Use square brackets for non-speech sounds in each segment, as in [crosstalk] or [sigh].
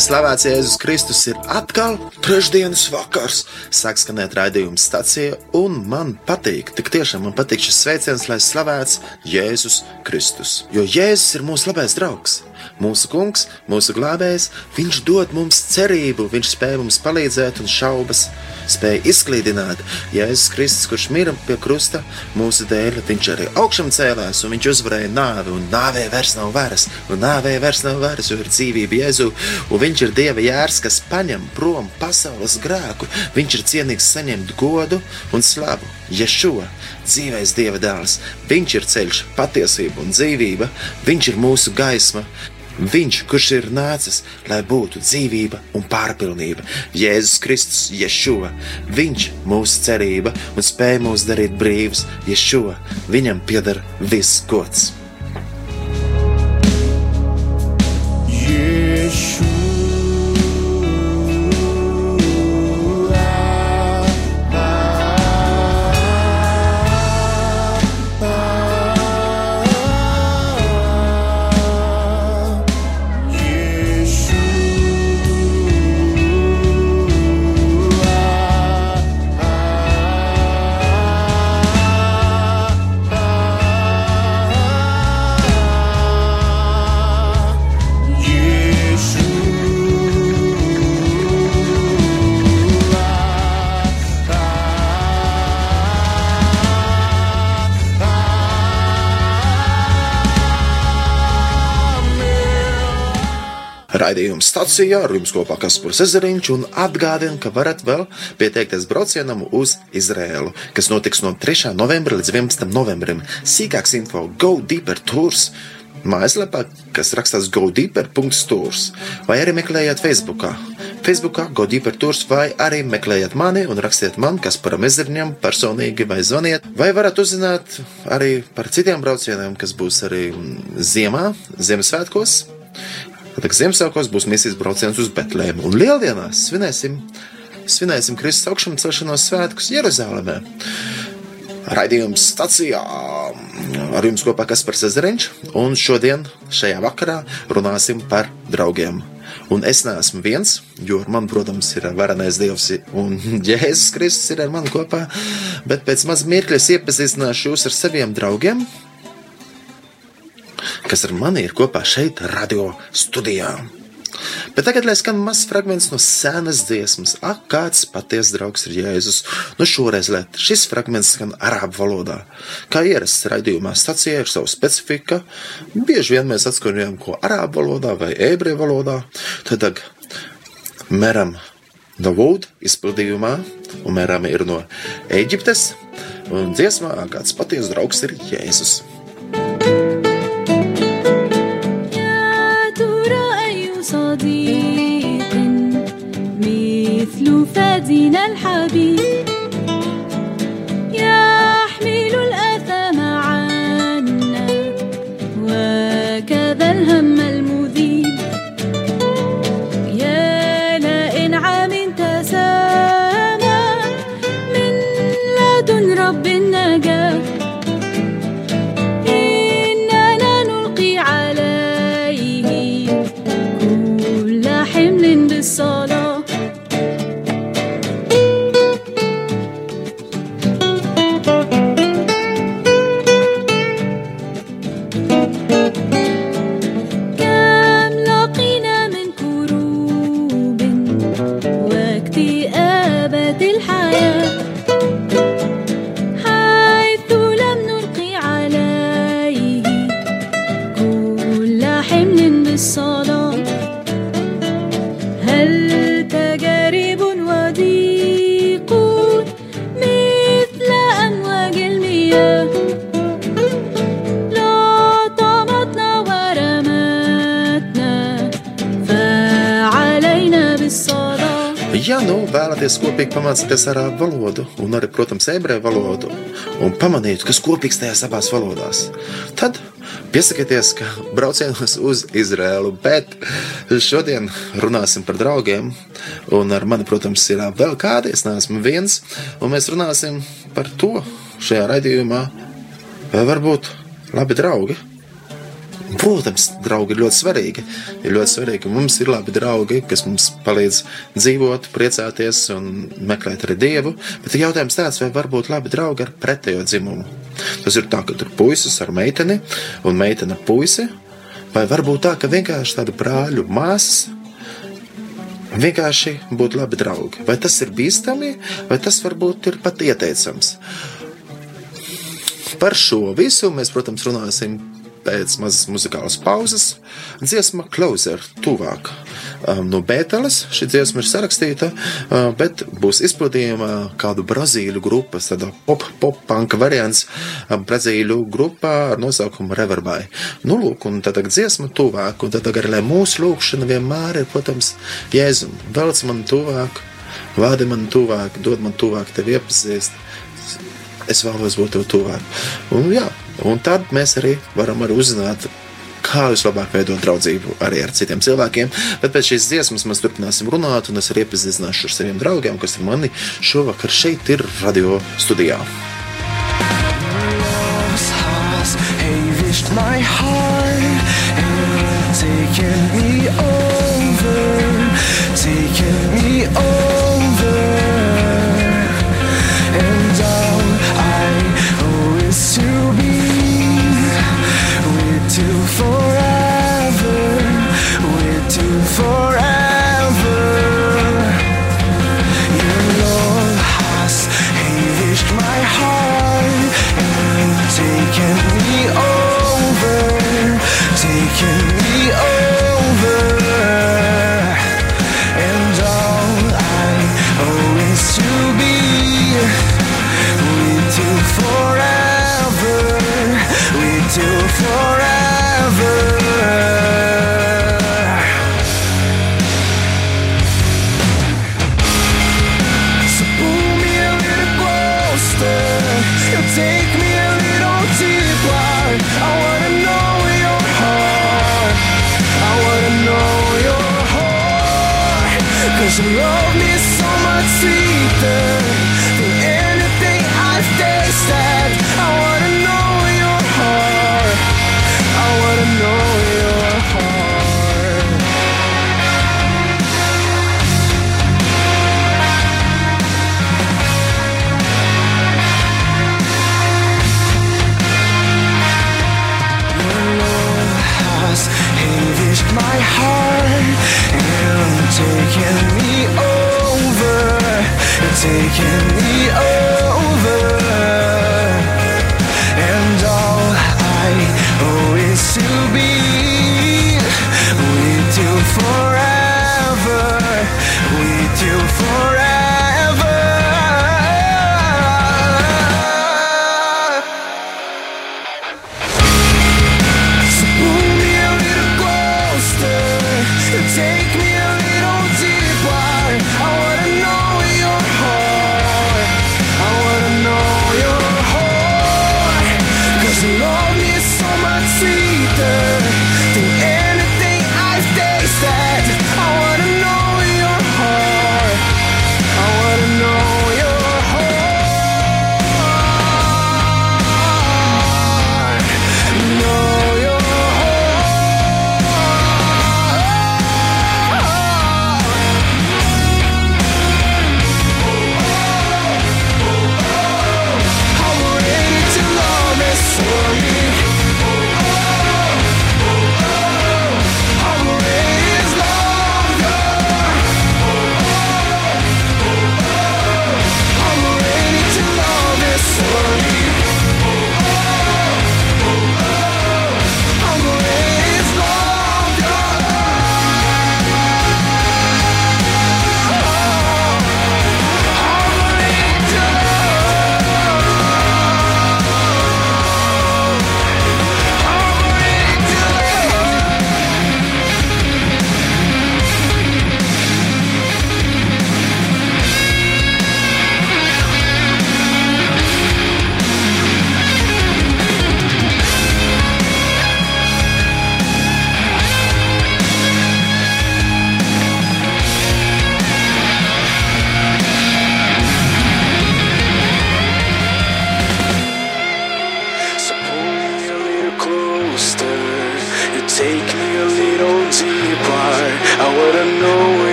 Lai slavēts Jēzus Kristus ir atkal trešdienas vakars, sāk skanēt raidījuma stācija, un man patīk, tik tiešām man patīk šis sveiciens, lai slavēts Jēzus Kristus. Jo Jēzus ir mūsu labais draugs mūsu kungs, mūsu glābējs, viņš dod mums cerību, viņš spēj mums palīdzēt un šaubas, spēj izklīdināt. Jēzus Kristus, kurš mira pie krusta mūsu dēļ, viņš arī augšām cēlās un viņš uzvarēja nāvi, un nāvē vairs nav varas, un nāvē vairs nav varas, jo ir dzīvība Jēzu, un viņš ir Dieva jērs, kas paņem prom pasaules grēku, viņš ir cienīgs saņemt godu un slavu. Ješua, dzīvais Dieva dēls, viņš ir ceļš, patiesība un dzīvība, viņš ir mūsu gaisma, Viņš, kurš ir nācis, lai būtu dzīvība un pārpilnība, Jēzus Kristus, Ješua, Viņš mūsu cerība un spēj mūs darīt brīvus, Ješua, Viņam pieder viss gods. Raidījuma stacijā ar jums kopā Kaspars Ezeriņš un atgādina, ka varat vēl pieteikties braucienam uz Izrēlu, kas notiks no 3. novembra līdz 11. novembrim. Sīkāks info Go Deeper Tours mājaslapā, kas rakstās godeeper.tours, vai arī meklējiet Facebookā. Facebookā Godeeper Tours vai arī meklējiet mani un rakstiet man, kas par mezerņiem personīgi vai zvaniet, vai varat uzzināt arī par citiem braucieniem, kas būs arī ziemā, Ziemassvētkos. Tad Ziemassvētkos būs misijas brauciens uz Betlēmu. Un Lieldienās svinēsim, svinēsim Kristus augšām celšanos svētkus Jeruzalemē. Raidījums stacijā. Ar jums kopā Kaspars Ezeriņš, un šodien, šajā vakarā, runāsim par draugiem. Un es neesmu viens, jo man, protams, ir varenais Dievs un [laughs] Jēzus Kristus ir ar mani kopā, bet pēc maz mirkļa iepazīstināšu jūs ar saviem draugiem, kas ar mani ir kopā šeit, radio studijā. Bet tagad, lai skan mazs fragments no senas dziesmas, ak, kāds patiesa draugs ir Jēzus. Nu, šoreiz liet, šis fragments skan arābu valodā. Kā ierasts raidījumā, stacijā ir sava specifika. Bieži vien mēs atskaņojam ko arābu valodā vai ebreju valodā. Tad Meram Davūd izpildījumā, un Meram ir no Eģiptes, un dziesmā kāds patiesa draugs ir Jēzus. نفادينا الحبيب. Vēlaties kopīgi pamācīties arābu valodu, un arī, protams, ebreju valodu, un pamanīt, kas kopīgs tajās abās valodās, tad piesakieties, ka braucienos uz Izrēlu. Bet šodien runāsim par draugiem, un ar mani, protams, ir vēl kādi. Es neesmu viens, un mēs runāsim par to šajā raidījumā, vai varbūt labi draugi. Protams, draugi ir ļoti svarīgi. Ir ļoti svarīgi, ka mums ir labi draugi, kas mums palīdz dzīvot, priecāties un meklēt arī dievu. Bet jautājums tāds, vai var būt labi draugi ar pretējo dzimumu. Tas ir tā, ka tur puisis ar meiteni un meitene ar puisi. Vai varbūt tā, ka vienkārši tādu brāļu māsas vienkārši būt labi draugi? Vai tas ir bīstami, vai tas varbūt ir pat ieteicams? Par šo visu mēs, protams, runāsim pēc mazas muzikālas pauzes. Dziesma Closer, tuvāk. Um, no Bēteles šī dziesma ir sarakstīta, uh, bet būs izpildījuma kādu brazīļu grupas, tāda pop-pop-punk variants um, brazīļu grupā ar nosaukumu Reverbai. Nu, lūk, un tad dziesma tuvāk, un tad arī, lai mūsu lūkšana vienmēr ir, protams, Jēzum, velc man tuvāk, vādi man tuvāk, dod man tuvāk tevi iepazīst es vēlos būt tev tuvāk. Un, jā, un tad mēs arī varam arī uzzināt, kā vislabāk veidot draudzību arī ar citiem cilvēkiem. Bet pēc šīs dziesmas mēs turpināsim runāt, un es arī iepazīstināšu ar saviem draugiem, kas ar mani šovakar šeit ir radio studijā. My heart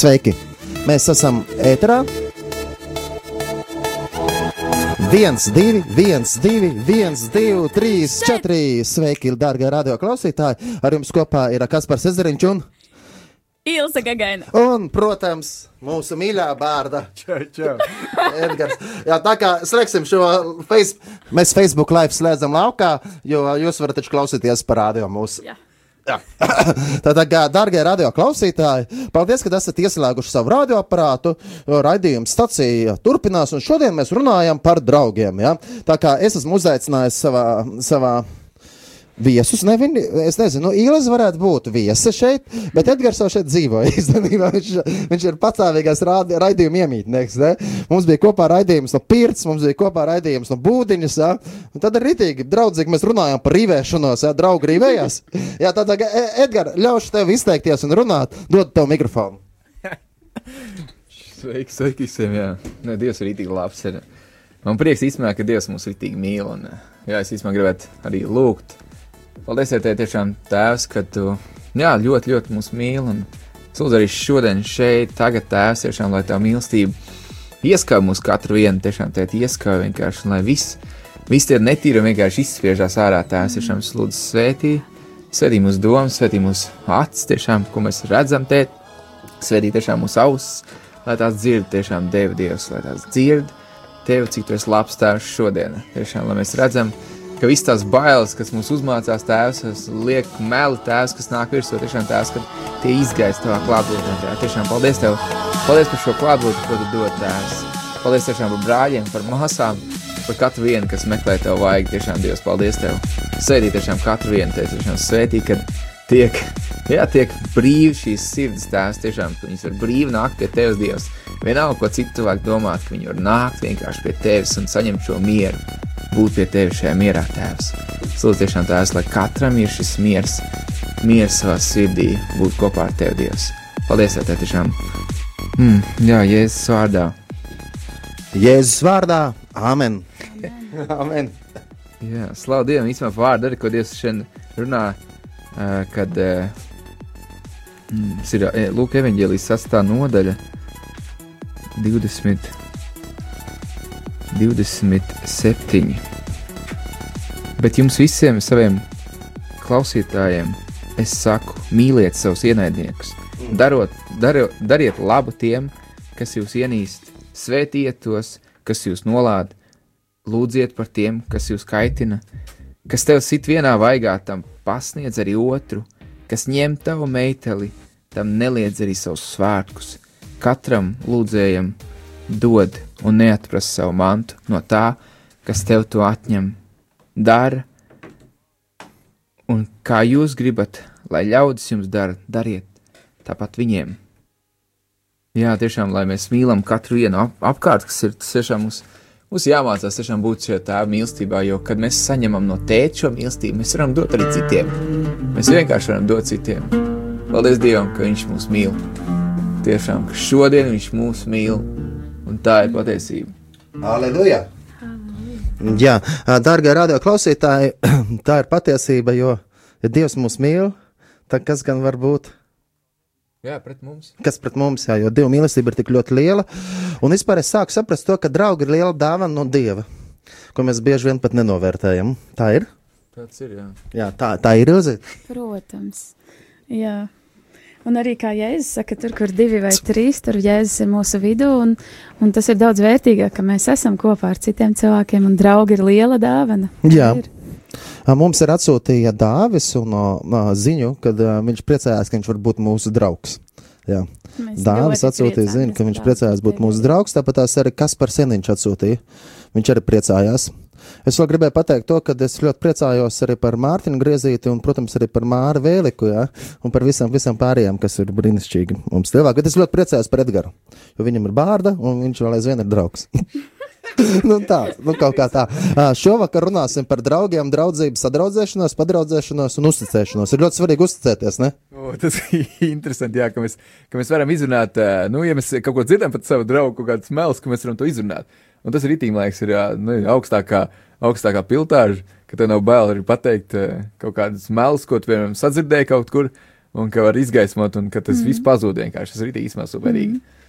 sveiki! Mēs esam ēterā. viens, divi, viens, divi, viens, divi, trīs, četri. Sveiki, dārgie radio klausītāji! Ar jums kopā ir Kaspars Ezeriņš un, Ilsa Gagaina. un, protams, mūsu mīļā bērna [laughs] Edgars. Jā, tā kā slēgsim šo face... mēs Facebook live slēdzam laukā, jo jūs varat taču klausīties par radio mūsu. Jā. [laughs] Tātad, kā, darbie radio klausītāji, paldies, ka esat ieslēguši savu radioaparātu. Raidījuma stacija turpinās, un šodien mēs runājam par draugiem. Ja? Tā kā es esmu uzaicinājis savā. savā Viesus, ne, viņi, es nezinu, nu, Ilis varētu būt viesa šeit, bet Edgars jau šeit dzīvo. [laughs] Īstenībā viņš, viņš ir patstāvīgais raidījuma iemītnieks. Ne? Mums bija kopā raidījums no Pirts, mums bija kopā raidījums no Būdiņas. Ja? Un tad ir rītīgi, draudzīgi mēs runājam par rīvēšanos, ja draugi rīvējās. [laughs] Jā, tad, Edgars, ļaušu tev izteikties un runāt, dod tev mikrofonu. [laughs] Sveiki, sveiki visiem. Jā, Nē, Dievs ir itī labs. Ir. Man prieks īstenībā, ka Dievs mūs itī mīl. Un, jā, es īstenībā gribētu arī lūgt. Paldies, ja tev tiešām tēvs, ka tu jā, ļoti, ļoti mūs mīl. Un es lūdzu arī šodien šeit, tagad tēvs, tiešām, lai tā mīlestība ieskauj mūs katru vienu, tiešām tēt ieskauj vienkārši, un lai viss, viss tie netīri vienkārši izspiežās ārā tēvs, tiešām lūdzu svētī, svētī mūsu domas, svētī mūsu acis, tiešām, ko mēs redzam tēt, svētī tiešām mūsu ausis, lai tās dzird tiešām Dievu Dievs, lai tās dzird Tevi, cik tu esi labs tēvs šodien. Tiešām, lai mēs redzam, ka viss tās bailes, kas mums uzmācās tēvs, liek meli tēvs, kas nāk virsū, tiešām tēvs, ka tie izgaisa tavā klātbūtnē. tēvs. Tiešām paldies tev, paldies par šo klātbūtni, ko tu dod tēvs. Paldies tiešām par brāļiem, par māsām, par katru vienu, kas meklē tev vajag. Tiešām Dievs, paldies tev. Svētī tiešām katru vienu, tev tiešām svētī, kad tiek, jā, tiek brīvi šīs sirds tēvs, tiešām, ka viņas var brīvi nākt pie tevis Dievs. Vienalga, ko citu cilvēku domāt, ka viņi var nākt vienkārši pie tevis un saņemt šo mieru, būt pie tevis šajā mierā, tēvs. Lūdzu, tiešām tēvs, lai katram ir šis miers, miers savā sirdī, būt kopā ar tevi, Dievs. Paldies, tev tiešām. Mm, jā, Jēzus vārdā. Jēzus vārdā, Āmen! Amen. [laughs] Jā, slavu Dievam, īstenībā vārdu arī, ko Dievs šodien runā, kad uh, mm, tas ir uh, Lūk, evanģēlijas sastā nodaļa 20, 27. Bet jums visiem saviem klausītājiem es saku, mīliet savus ienaidniekus, darot, daro, dariet labu tiem, kas jūs ienīst, svētiet tos, kas jūs nolāda, lūdziet par tiem, kas jūs kaitina, kas tev sit vienā vaigā, tam pasniedz arī otru, kas ņem tavu meiteli, tam neliedz arī savus svētkus. Katram lūdzējam dod un neatprasa savu mantu no tā, kas tev to atņem. Dara, un kā jūs gribat, lai ļaudis jums dara, dariet tāpat viņiem. Jā, tiešām, lai mēs mīlam katru vienu ap apkārt, kas ir tas tiešām mums, mums jāmācās tiešām būt šajā tēva mīlestībā, jo, kad mēs saņemam no tēta šo mīlestību, mēs varam dot arī citiem. Mēs vienkārši varam dot citiem. Paldies Dievam, ka Viņš mūs mīl. Tiešām, ka šodien Viņš mūs mīl, un tā ir patiesība. Aleluja! Jā, dārgie radio klausītāji, [clears throat] tā ir patiesība, jo, ja Dievs mūs mīl, tad kas gan var būt? Jā, pret mums. Kas pret mums, jā, jo Dieva mīlestība ir tik ļoti liela. Un vispār es sāku saprast to, ka draugi ir liela dāvana no Dieva, ko mēs bieži vien pat nenovērtējam. Tā ir? Tāds ir, jā. Jā, tā, tā ir Ilze. Protams. Jā. Un arī kā Jēzus saka, tur, kur divi vai trīs, tur Jēzus ir mūsu vidū. Un, un tas ir daudz vērtīgāk, ka mēs esam kopā ar citiem cilvēkiem, un draugi ir liela dāvana. Jā. Ir. Mums ir atsūtīja dāvis un ziņu, kad viņš priecājās, ka viņš var būt mūsu draugs. Jā. Mēs Dāvis atsūtīja, priecājamies ka viņš priecājās būt mūsu draugs, tāpat tās arī Kaspars Seniņš atsūtīja. Viņš arī priecājās. Es vēl gribēju pateikt to, ka es ļoti priecājos arī par Mārtiņu Griezīti un, protams, arī par Māru Vēliku, jā, un par visam, visam pārējiem, kas ir brīnišķīgi mums cilvēki. Bet es ļoti priecājos par Edgaru, jo viņam ir bārda un viņš vēl aizvien ir draugs. [laughs] [laughs] nu tā, nu kaut kā tā. Šovakar runāsim par draugiem, draudzību, sadraudzēšanos, padraudzēšanos un uzticēšanos. Ir ļoti svarīgi uzticēties, ne? O, tas ir [laughs] interesanti, jā, ka, mēs, ka mēs varam izrunāt, nu, ja mēs kaut ko dzirdam par savu draugu, kaut kādas melus, ka mēs varam to izrunāt. Un tas ir itīm, liekas, ir nu, augstākā, augstākā piltāža, ka tev nav bail arī pateikt kaut kādas melus, ko tu vienam sadzirdēji kaut kur, un ka var izgaismot, un ka tas mm. viss pazūd vienkārši. Tas ir itī īstenībā superīgi. Mm.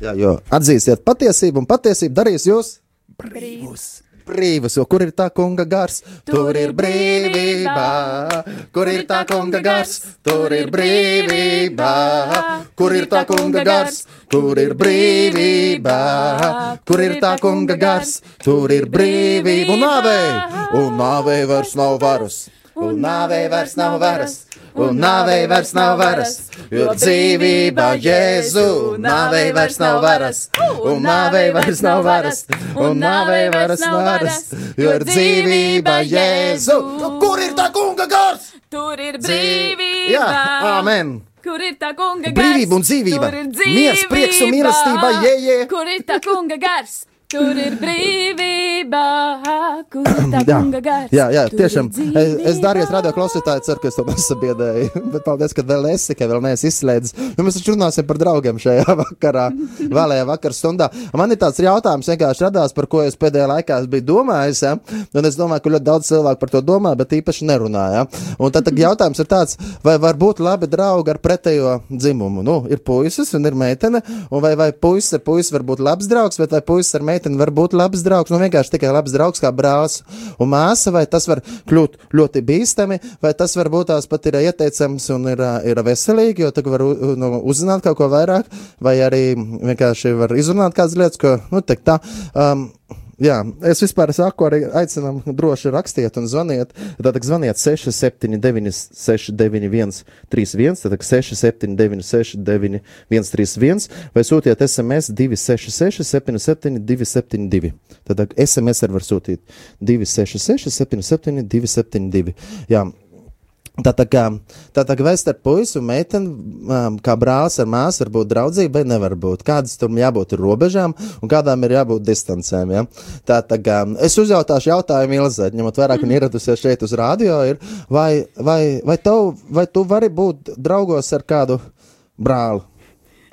Jā, jo atzīsiet patiesību, un patiesība darīs jūs Brīvs. brīvus, jo kur ir tā kunga gars, tur ir brīvība. Kur ir tā kunga gars, tur ir brīvība. Kur ir tā kunga gars, tur ir brīvība. Kur ir tā kunga gars, tur ir brīvība. Un nāvei, un nāvei vairs nav varas. Un nāvei vairs nav varas. Un nāvei vairs nav varas, jo dzīvība Jēzu, nāvei vairs nav varas, un nāvei vairs nav varas, un nāvei vairs nav varas, jo dzīvība Jēzu. Kur ir tā kunga gars? Tur ir brīvība. Jā, amen. Kur ir tā kunga gars? Brīvība un dzīvība. Miers, prieks un mīlestība, jē, jē. Kur ir tā kunga gars? Tur ir brīvība. Kur tā kunga gars? jā, jā tiešām. Es, es. Dārgais radio klausītāji, ceru, ka es to nesabiedēju. [laughs] Bet paldies, ka vēl esi, ka vēl neesi izslēdzis. Jo mēs taču runāsim par draugiem šajā [laughs] vakarā, vēlējā vakar stundā. Man ir tāds jautājums, vienkārši radās, par ko es pēdējā laikā biju domājis. Ja? Un es domāju, ka ļoti daudz cilvēku par to domā, bet īpaši nerunāja. Un tad, [laughs] tad jautājums ir tāds, vai var būt labi draugi ar pretējo dzimumu? Nu, ir puisis un ir meitene, un vai, vai puisis ar puisi var būt labs draugs, bet vai puisis ar meiteni var būt labs draugs? Nu, vienkārši tikai labs draugs kā brālis un māsa, vai tas var kļūt ļoti bīstami, vai tas varbūt tās pat ir ieteicams un ir, ir veselīgi, jo tagad var nu, uzzināt kaut ko vairāk, vai arī vienkārši var izrunāt kādas lietas, ko, nu, tā. Um, Jā, es vispār saku, arī aicinām droši rakstiet un zvaniet. Tātad zvaniet 679, 691, 31, tātad 679, 691, 131, vai sūtiet SMS 266, 77, 272. Tātad SMS arī var sūtīt 266, 77, 272. Jā. Tā tā kā, tā tā kā vai starp puisi un meiteni, um, kā brālis ar māsu, var būt draudzība, vai nevar būt. Kādas tur jābūt robežām un kādām ir jābūt distancēm. Ja? Tā, tā kā, es uzjautāšu jautājumu Ilzē, ņemot vērā, ka viņa ieradusies šeit uz rādio, ir, vai, vai, vai, tev, vai tu vari būt draugos ar kādu brāli?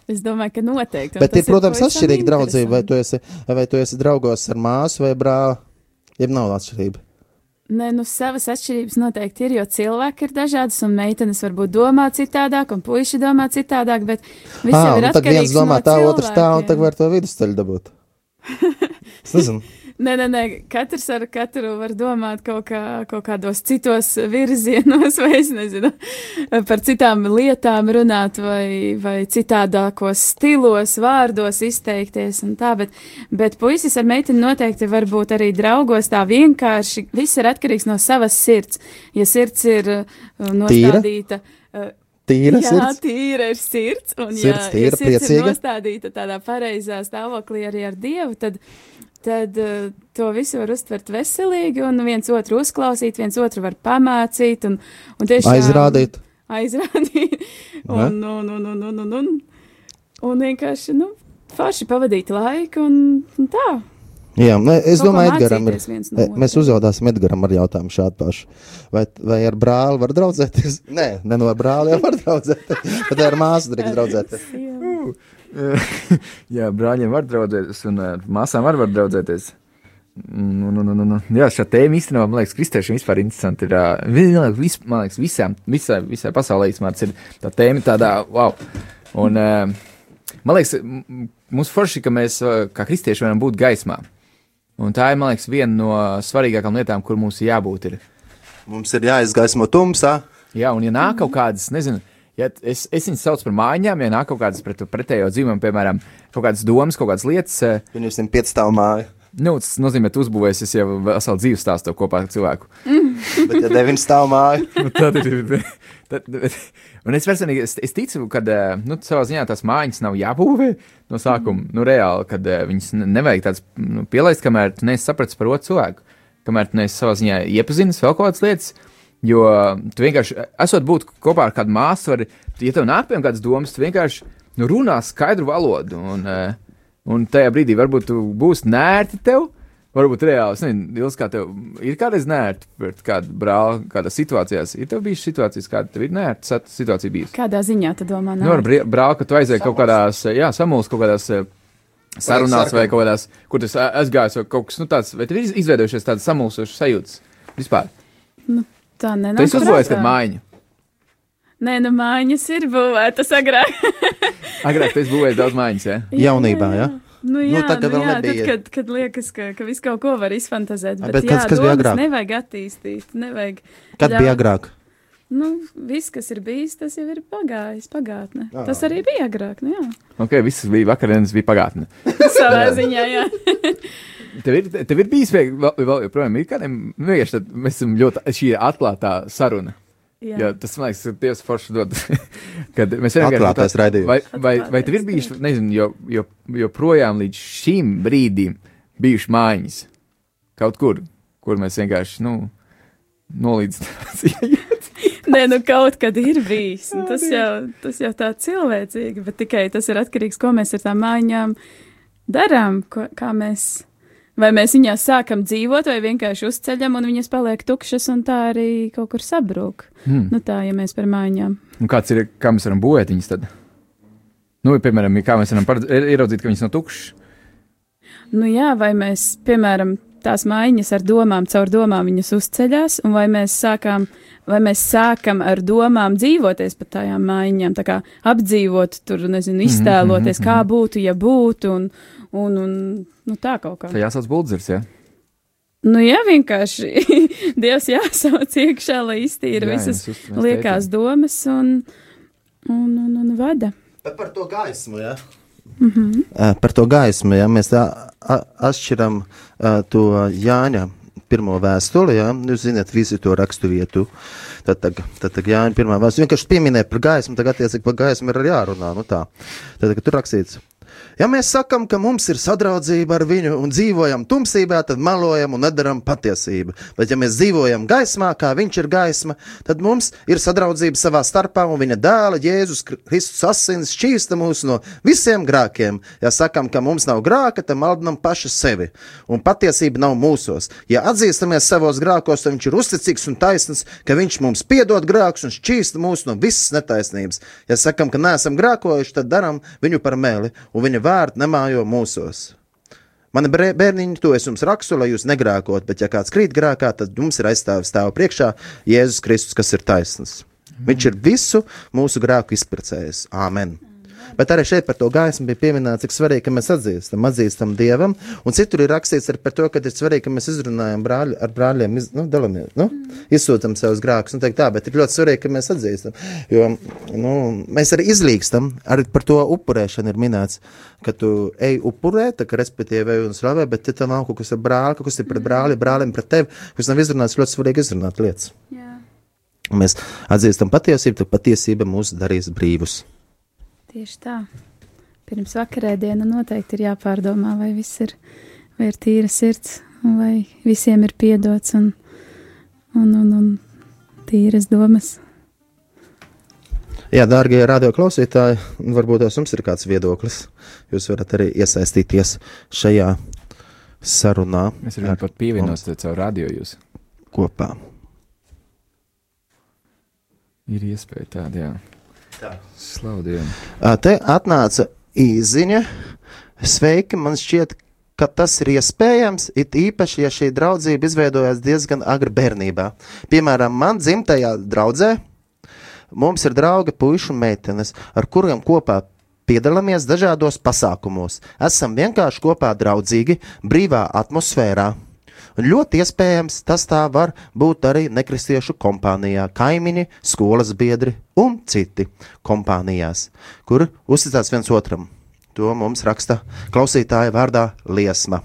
Es domāju, ka noteikti. Bet ir, protams, atšķirīga draudzība, vai tu, esi, vai tu esi draugos ar māsu vai brāli. Jeb nav atšķirība. Nē, nu, savas atšķirības noteikti ir, jo cilvēki ir dažādas, un meitenes varbūt domā citādāk, un puiši domā citādāk, bet viss jau Ah, ir un tad viens atkarīgs domā no tā, otrs tā, un tad var to vidusceļu dabūt. [laughs] Es nezinu. Nē, nē, nē, katrs ar katru var domāt kaut, kā, kaut kādos citos virzienos, [laughs] vai es nezinu, par citām lietām runāt, vai, vai citādākos stilos, vārdos izteikties un tā, bet, bet puisis ar meiteni noteikti var būt arī draugos tā vienkārši. Viss ir atkarīgs no savas sirds. Ja sirds ir uh, nostādīta. uh, Tīra Jā, sirds. tīra ir sirds. Un, Sirds ja, tīra, ja sirds ir priecīga. nostādīta tādā pareizā stāvoklī arī ar Dievu, tad, tad uh, to visu var uztvert veselīgi un viens otru uzklausīt, viens otru var pamācīt un, un tiešām Aizrādīt. Aizrādīt. Un, un, un, un, un, un, un, un vienkārši, nu, forši pavadīt laiku un, un tā. Jā, ne, es Kaut domāju, Edgaram ir. no. Mēs uzjautājsim Edgaram ar jautājumu šādu pašu. Vai, vai ar brāli var draudzēties? Nē, ne no brāli jau var [laughs] draudzēties, bet ar māsu drīkst draudzēties. [laughs] Jā, brāļiem var draudzēties, un ar māsām arī var draudzēties. Nu, nu, nu, nu, nu. Jā, šā tēma īstenībā, man liekas, kristiešiem vispār interesanti ir. Man liekas, vis, man liekas visām, visai, visai pasaulē īstenībā ir tā tēma tādā, wow. Un, man liekas, mums forši, ka mēs kā kristieši varam būt gaismā. Un tā ir, man liekas, viena no svarīgākām lietām, kur mums jābūt. Ir. Mums ir jāizgaismo tumsā. Jā, un ja nāk kaut kādas, nezinu, ja es, es viņus saucu par mājām, ja nāk kaut kādas pret, pretējo dzīvumu, piemēram, kaut kādas domas, kaut kādas lietas, eh, Viņus ir piecstāv māja. Nu, tas nozīmē, ka uzbūvēs es jau veselu dzīves stāstu kopā ar cilvēku. Bet, ja deviņi stāv māju, [laughs] Nu, tad ir. [laughs] Tad, un es personīgi es, es ticu, ka nu, savā ziņā tās mājas nav jābūvē no sākuma. Nu, reāli, kad eh, viņas ne- nevajag tādas nu, pielaist, kamēr tu neesi sapratis par otru cilvēku, kamēr tu neesi savā ziņā iepazinis vēl kaut kādas lietas. Jo tu vienkārši, esot būt kopā ar kādu māsu, vari, ja tev nāk pie kādas domas, tu vienkārši nu, runā skaidru valodu. Un, eh, un tajā brīdī varbūt tu būsi nērti tev. Varbūt reāli, es nezinu, Dils, kā tev ir kādreiz nērti pret kādu brāli, kādā situācijā. Ir tev bijušas situācijas, kāda tev ir nērta situācija bijusi? Kādā ziņā tu domā? Nu, ar brāli, ka tu aizēji kaut kādās, jā, samulst kaut kādās eh, sarunās vai kaut kādās, kur tas aizgājis vai kaut kas, nu tāds, vai tev ir izveidojušies tādas samulstošas sajūtas vispār? Tā Tu nenāk. esi uzbūvējis, kad mājiņa. Nē, nu mājiņas ir būvētas agrāk. [laughs] Agrāk tu esi būvējis daudz mājiņas, jā? jaunībā, ja? Nu, jā, nu, tagad vēl jā, nebija. Tad, kad, kad liekas, ka, ka viss kaut ko var izfantazēt. A, Bet, bet jā, kas- kas bija agrāk? Nevajag attīstīt. Nevajag Kad ļaut- bija agrāk? Nu, viss, kas ir bijis, tas jau ir pagājis, pagātnē. Jā. Tas arī bija agrāk. Nu, jā, Ok, viss bija vakarienes, bija pagātne. [laughs] savā ziņā, jā. [laughs] Tev ir, tev ir bijis vēl, vēl, vēl joprojām ir kādiem, nu, vienkārši tad mēs esam ļoti, šī ir atklātā saruna. jā. Jā, tas man liekas, ir Dievs forši dod. [laughs] kad mēs vienkārši Atklātais tā- raidījums. Vai, vai, vai tev ir bijis, nezinu, jo, jo, joprojām līdz šim brīdim bijuši mājiņas kaut kur, kur mēs vienkārši, nu, nolīdzinām. [laughs] Nē, nu kaut kad ir bijis. un Tas jau, tas jau tā cilvēcīgi, bet tikai tas ir atkarīgs, ko mēs ar tām mājiņām darām, ko, kā mēs. Vai mēs viņās sākam dzīvot, vai vienkārši uzceļam, un viņas paliek tukšas, un tā arī kaut kur sabrūk. Hmm. Nu, tā, ja mēs par mājām. Kāds ir, kā mēs varam būvēt viņas tad? Nu, piemēram, kā mēs varam paredz- ieraudzīt, ka viņas nav tukšas. Nu, jā, vai mēs, piemēram, tās mājiņas ar domām, caur domām viņas uzceļās, un vai mēs sākām, vai mēs sākam ar domām dzīvoties pa tajām mājiņām, tā kā apdzīvot, tur, nezinu, iztēloties, kā būtu, ja būtu, un, un, un nu, tā kaut kā. Tā jāsauc buldzers, jā. Nu, jā, vienkārši [laughs] Dievs jāsauc iekšā, lai iztīra Jā, visas mēs liekās domas un, un, un, un vada. Bet par to gaismu, jā. Mm -hmm. Par to gaismu, ja mēs atšķiram to Jāņa pirmo vēstuli, ja jūs zināt visu to rakstu vietu. Tad, tad, tad, tad Jāņa pirmā vēstule vienkārši pieminēja par gaismu, tagad attiecīgi par gaismu ir arī jārunā. Nu tā. tad, kad tur rakstīts. Ja mēs sakām, ka mums ir sadraudzība ar viņu un dzīvojam tumsībā, tad melojam un nedaram patiesību. Bet, ja mēs dzīvojam gaismā, kā viņš ir gaisma, tad mums ir sadraudzība savā starpā, un viņa dēla Jēzus Kristus asins šķīsta mūs no visiem grākiem. Ja sakām, ka mums nav grāka, tad maldinam paši sevi, un patiesība nav mūsos. Ja atzīstamies savos grākos, tad viņš ir uzticīgs un taisns, ka viņš mums piedod grākus un šķīsta mūs no visas netaisnības. Ja sakām, ka neesam grākojuši, tad darām viņu par meli, un viņa vārdi nemājo mūsos. Mani bērniņi, to es jums rakstu, lai jūs negrākot, bet, ja kāds krīt grākā, tad jums ir aizstāvis stāv priekšā Jēzus Kristus, kas ir taisns. Viņš ir visu mūsu grēku izprecējis. Āmen! Bet arī šeit par to gaismu bija pieminēts, cik svarīgi, ka mēs atzīstam, atzīstam Dievam. Un citur ir rakstīts par to, ka ir svarīgi, ka mēs izrunājam brāļi, ar brāļiem, iz, nu, dalamies, nu, izsūtam savus grēkus. Tā, bet ir ļoti svarīgi, ka mēs atzīstam. Jo nu, mēs arī izlīgstam, arī par to upurēšanu ir minēts, ka tu ej upurē, tā kā respektīvi ej un slavē, bet tev nav kaut kas ar brāli, kaut kas ir pret brāli, brālim pret tevi, kas nav izrunāts, ļoti svarīgi izrunāt lietas. Jā. Mēs atzīstam patiesību, tad patiesība mūs darīs brīvus. Tieši tā. Pirms vakarēdiena noteikti ir jāpārdomā, vai viss ir, vai ir tīra sirds, un vai visiem ir piedots un, un, un, un tīras domas. Jā, dārgie radioklausītāji, varbūt jums ir kāds viedoklis. Jūs varat arī iesaistīties šajā sarunā Mēs varam pat pievienoties caur radio jūs. kopā. Ir iespēja tāda, jā. Ā, Te atnāca īziņa. Sveiki, man šķiet, ka tas ir iespējams, it īpaši, ja šī draudzība izveidojās diezgan agri bērnībā. Piemēram, man dzimtajā draudzē mums ir draugi, puiši un meitenes, ar kuriem kopā piedalāmies dažādos pasākumos. Esam vienkārši kopā draudzīgi, brīvā atmosfērā. Un ļoti iespējams, tas tā var būt arī nekristiešu kompānijā, kaimiņi, skolas biedri un citi kompānijās, kur uzticās viens otram. To mums raksta klausītāja vārdā Liesma.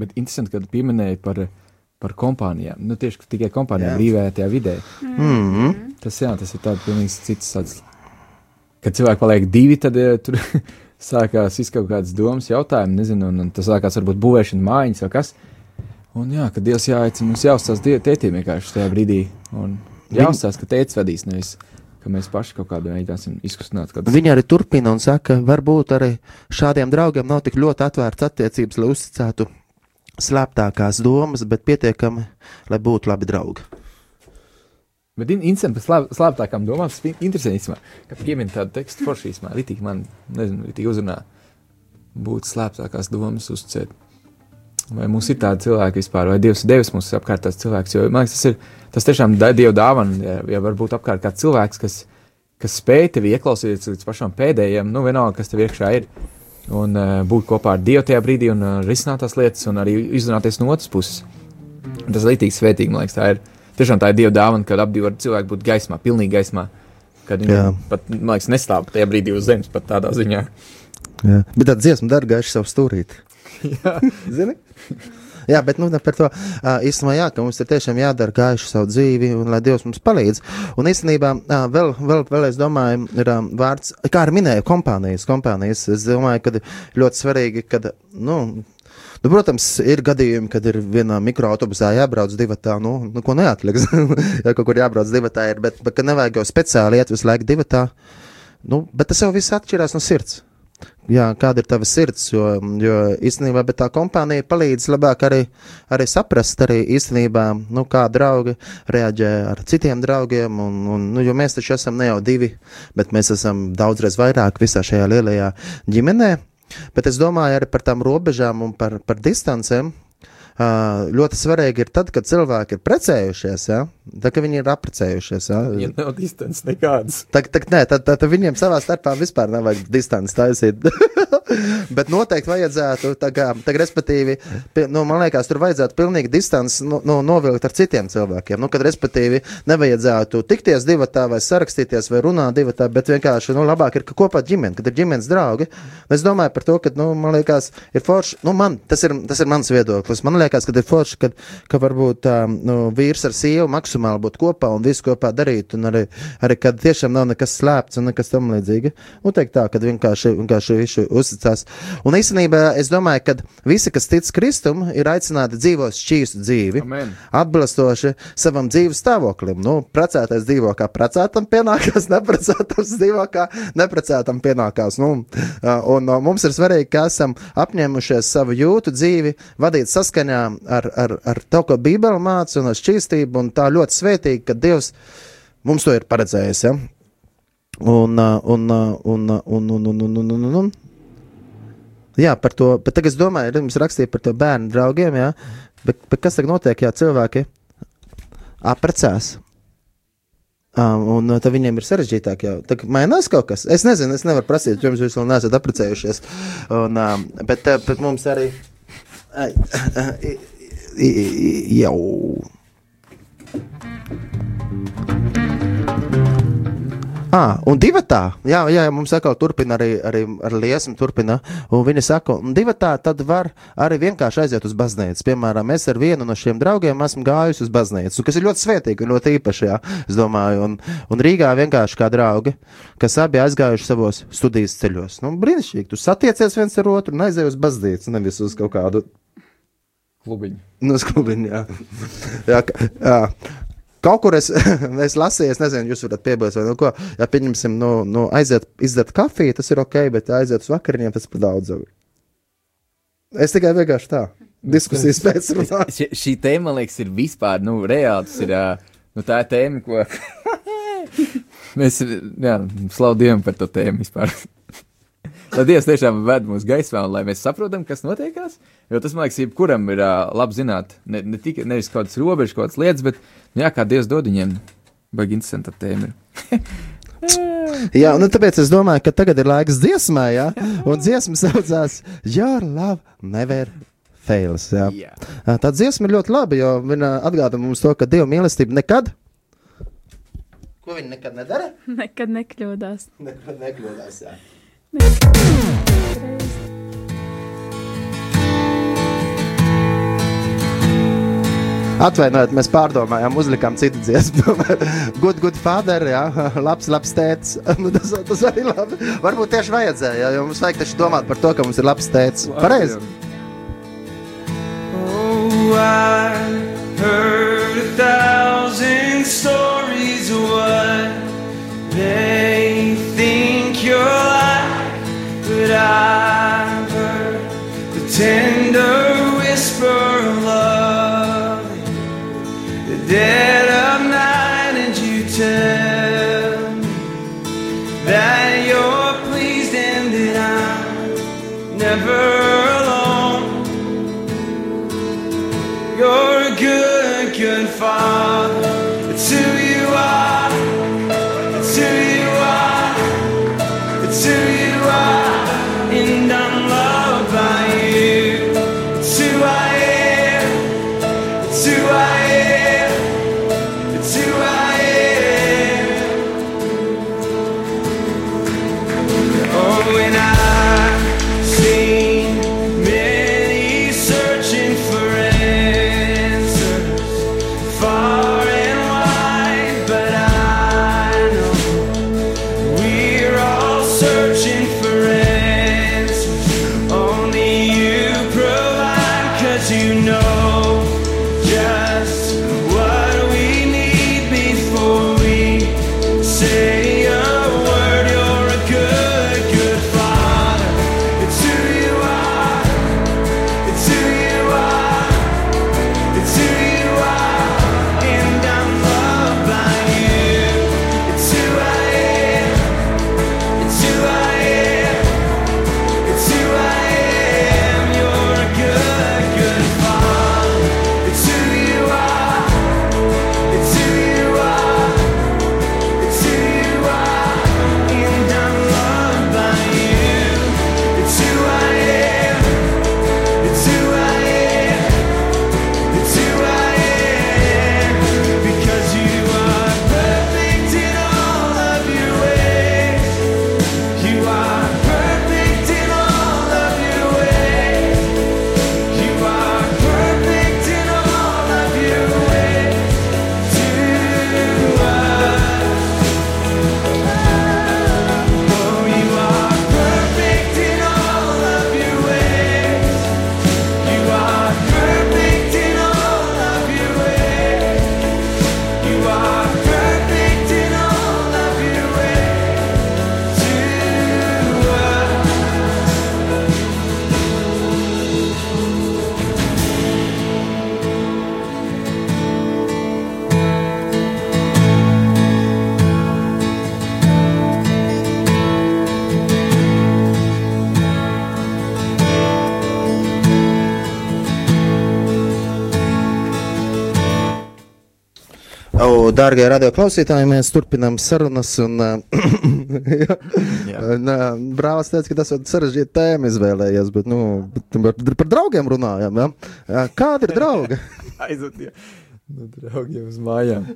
Bet interesanti, ka pieminēji par, par kompānijām. Nu, tieši tikai kompānijām Jā. brīvajā tajā vidē. Mm -hmm. Tas, jā, tas ir tāds pilnīgi cits tāds. Kad cilvēki paliek divi, tad ja, tur [laughs] sākās izkaut kādas domas, jautājumi, nezinu, un, un tas sākās varbūt būvēšana mājiņas vai kas. Un jā, kad Dievs jāaicina, mums jāuzstāsta die- tētim vienkārši tajā brīdī. Jāuzstāsta, ka tētis vadīs, nevis ka mēs paši kaut kādā veidā izkustināt. Kad... Viņa arī turpina un saka, varbūt arī šādiem draugiem nav tik ļoti atvērts attiecības, lai uzticētu slēptākās domas, bet pietiekami, lai būtu labi draugi. Bet in- interesanti par slēptākām domām. Ir interesanti, īstenībā, ka piemin tādu tekstu foršīsmā. Ritīgi man, nezinu, ritīgi uzrunā. Būt slēptākās domas uzcēt. Vai mums ir tādi cilvēki vispār, vai Dievs ir devis mums apkārt tāds cilvēks? Jo, man liekas, tas ir, tas tiešām Dieva dāvana, ja, ja varbūt apkārt kāds cilvēks, kas, kas spēj tevi ieklausīties līdz pašam pēdējiem, nu vienalga, kas tev iekšā ir. Un uh, būt kopā ar Dievu tajā brīdī un uh, risināt tās lietas un arī izrunāties no otras puses. Tas ir līdīgi svētīgi, man liekas, tā ir. Tiešām tā ir Dieva dāvana, kad abi var cilvēki būt gaismā, pilnīgi gaismā. Kad viņi Jā. pat, man liekas, nestāv tajā brīdī uz zemes, pat tādā ziņā. Jā. Bet tā dziesma dārgājuši savu stūrīti. [laughs] Zini? Jā, bet nu, par to īstenībā, jā, ka mums ir tiešām jādara gājuši savu dzīvi, un lai Dievs mums palīdz. Un īstenībā vēl, vēl, vēl es domāju, ir vārds, kā arī minēju, kompānijas, kompānijas. Es domāju, ka ļoti svarīgi, kad, nu, Nu, protams, ir gadījumi, kad ir vienā mikroautobusā jābrauc divi tā, nu, nu ko neatliks. [laughs] ja kaut kur jābrauc divi tā, ir, bet, bet nevajag jau speciāli iet visu laiku divi tā. Nu, bet tas jau viss atšķirās no sirds. Jā, kāda ir tava sirds? Jo, jo īstenībā tā kompānija palīdz labāk arī, arī saprast, arī īstenībā, nu, kā draugi reaģē ar citiem draugiem. Un, un, nu, jo mēs taču esam ne jau divi, bet mēs esam daudzreiz vairāk visā šajā lielajā ģimenē. Bet es domāju arī par tām robežām un par, par distancēm. Ļoti svarīgi ir tad, kad cilvēki ir precējušies, ja? tad, kad viņi ir apprecējušies. Ja? Ja nav distances nekādas. Tā, tā, nē, tad, tad, tad viņiem savā starpā vispār nevajag distanci taisīt. [laughs] Bet noteikti vajadzētu, tā kā, tā, respektīvi, nu, man liekas, tur vajadzētu pilnīgi distanci nu, nu, novilkt ar citiem cilvēkiem. Nu, kad, respektīvi, nevajadzētu tikties divatā vai sarakstīties vai runāt divatā, bet vienkārši, nu, labāk ir kopā ģimene, kad ir ģimenes draugi. Es domāju par to, ka, nu, man liekas, ir forši, nu, man, tas ir, tas ir mans viedoklis. Man liekas, ka ir forši, kad, ka varbūt tā, nu, vīrs ar sievu maksimāli būtu kopā un visu kopā darīt, un arī, arī kad tiešām nav nekas slēpts un nekas tam līdzīgi. Nu, teikt tā, kad vienkārši, vienkārši visu uzticās. Un īstenībā es domāju, ka visi, kas tic Kristum, ir aicināti dzīvot šķīstu dzīvi, Amen. atbilstoši savam dzīves stāvoklim. Nu, precētais dzīvo kā precētam pienākās, neprecētams dzīvo kā neprecētam pienākās. Nu, un ā, mums ir svarīgi, ka esam apņēmušies savu jūtu dzīvi vadīt saskaņā ar, ar, ar to, ko Bībele māca un ar šķīstību, un tā ļoti svētīgi, ka Dievs mums to ir paredzējis. Ja? Un, ā, un, ā, un, ā, un, un, un, un, un, un, un. Jā, par to. Bet tagad es domāju, ka jums rakstīja par to bērnu draugiem. Jā, bet, bet kas tagad notiek, ja cilvēki apprecās? Um, un uh, tad viņiem ir sarežģītāk jau. Tad mainās kaut kas. Es nezinu, es nevaru prasīt, jums jūs vēl neesat apprecējušies. Un, um, bet, uh, bet mums arī. Ai, i- i- i- jau. Ah, un divi tā, jā, jā, jā, mums atkal turpina arī, arī ar liesmu, turpina. Un viņi saka, un divi tā, tad var arī vienkārši aiziet uz baznīcu. Piemēram, es ar vienu no šiem draugiem esmu gājusi uz baznīcu, kas ir ļoti svētīgi un ļoti īpaši, jā, es domāju. Un, un Rīgā vienkārši kā draugi, kas abi aizgājuši savos studijas ceļos. Nu, brīnišķīgi, tu satiecies viens ar otru un aizej uz baznīcu, nevis uz kaut kādu Klubiņi. Nu, sklubiņā. Jā. [laughs] jā, ka- jā. Kaut kur es, [laughs] es lasīju, es nezinu, jūs varat piebilst, vai nu ko. Ja pieņemsim, nu, nu aiziet, izdzert kafiju, tas ir ok, bet aiziet uz vakariņiem, tas par daudz. Es tikai vienkārši tā. Diskusijas [laughs] pēc runāt. Šī, tēma, man liekas, ir vispār, nu, reāli. Tas ir, nu, tā ir tēma, ko [laughs] mēs, Dievam par to tēmu vispār. Lai Dievs tiešām ved mūsu gaismā, un lai mēs saprotam, kas notiekās. Jo tas, man liekas, jebkuram ir uh, labi zināt, ne, ne tikai nevis kaut kādas robežas, kaut kādas lietas, bet, nu, jā, kā Dievs dod viņiem, baigi interesanta tēma. [laughs] Jā, nu tāpēc es domāju, ka tagad ir laiks dziesmai, jā. Un dziesma saucās Your Love Never Fails. Jā. Jā. Tā dziesma ir ļoti laba, jo viņa atgādina mums to, ka Dieva mīlestība nekad. Ko viņa nekad nedara? Nekad nekļūdās. Nekad nekļūdās. Jā. Atvainojiet, mēs pārdomājām, uzlikām citu dziesmu. [laughs] good, good father, jā, [laughs] labs, labs tēvs. [laughs] Nu, tas, tas arī labi. Varbūt tieši vajadzēja, jo mums vajag taču domāt par to, ka mums ir labs tēvs. Pareizi. Oh, I heard a thousand stories of what they river. Dārgie radioklausītāji, mēs turpinām sarunas. Un, uh, [clears throat] un, Brālis teica, ka tas ir sarežģīta tēma izvēlējies, bet, nu, bet par, par draugiem runājam. Ja? Kādi ir draugi? [laughs] Aizved, ja. Nu, draugiem uz mājām.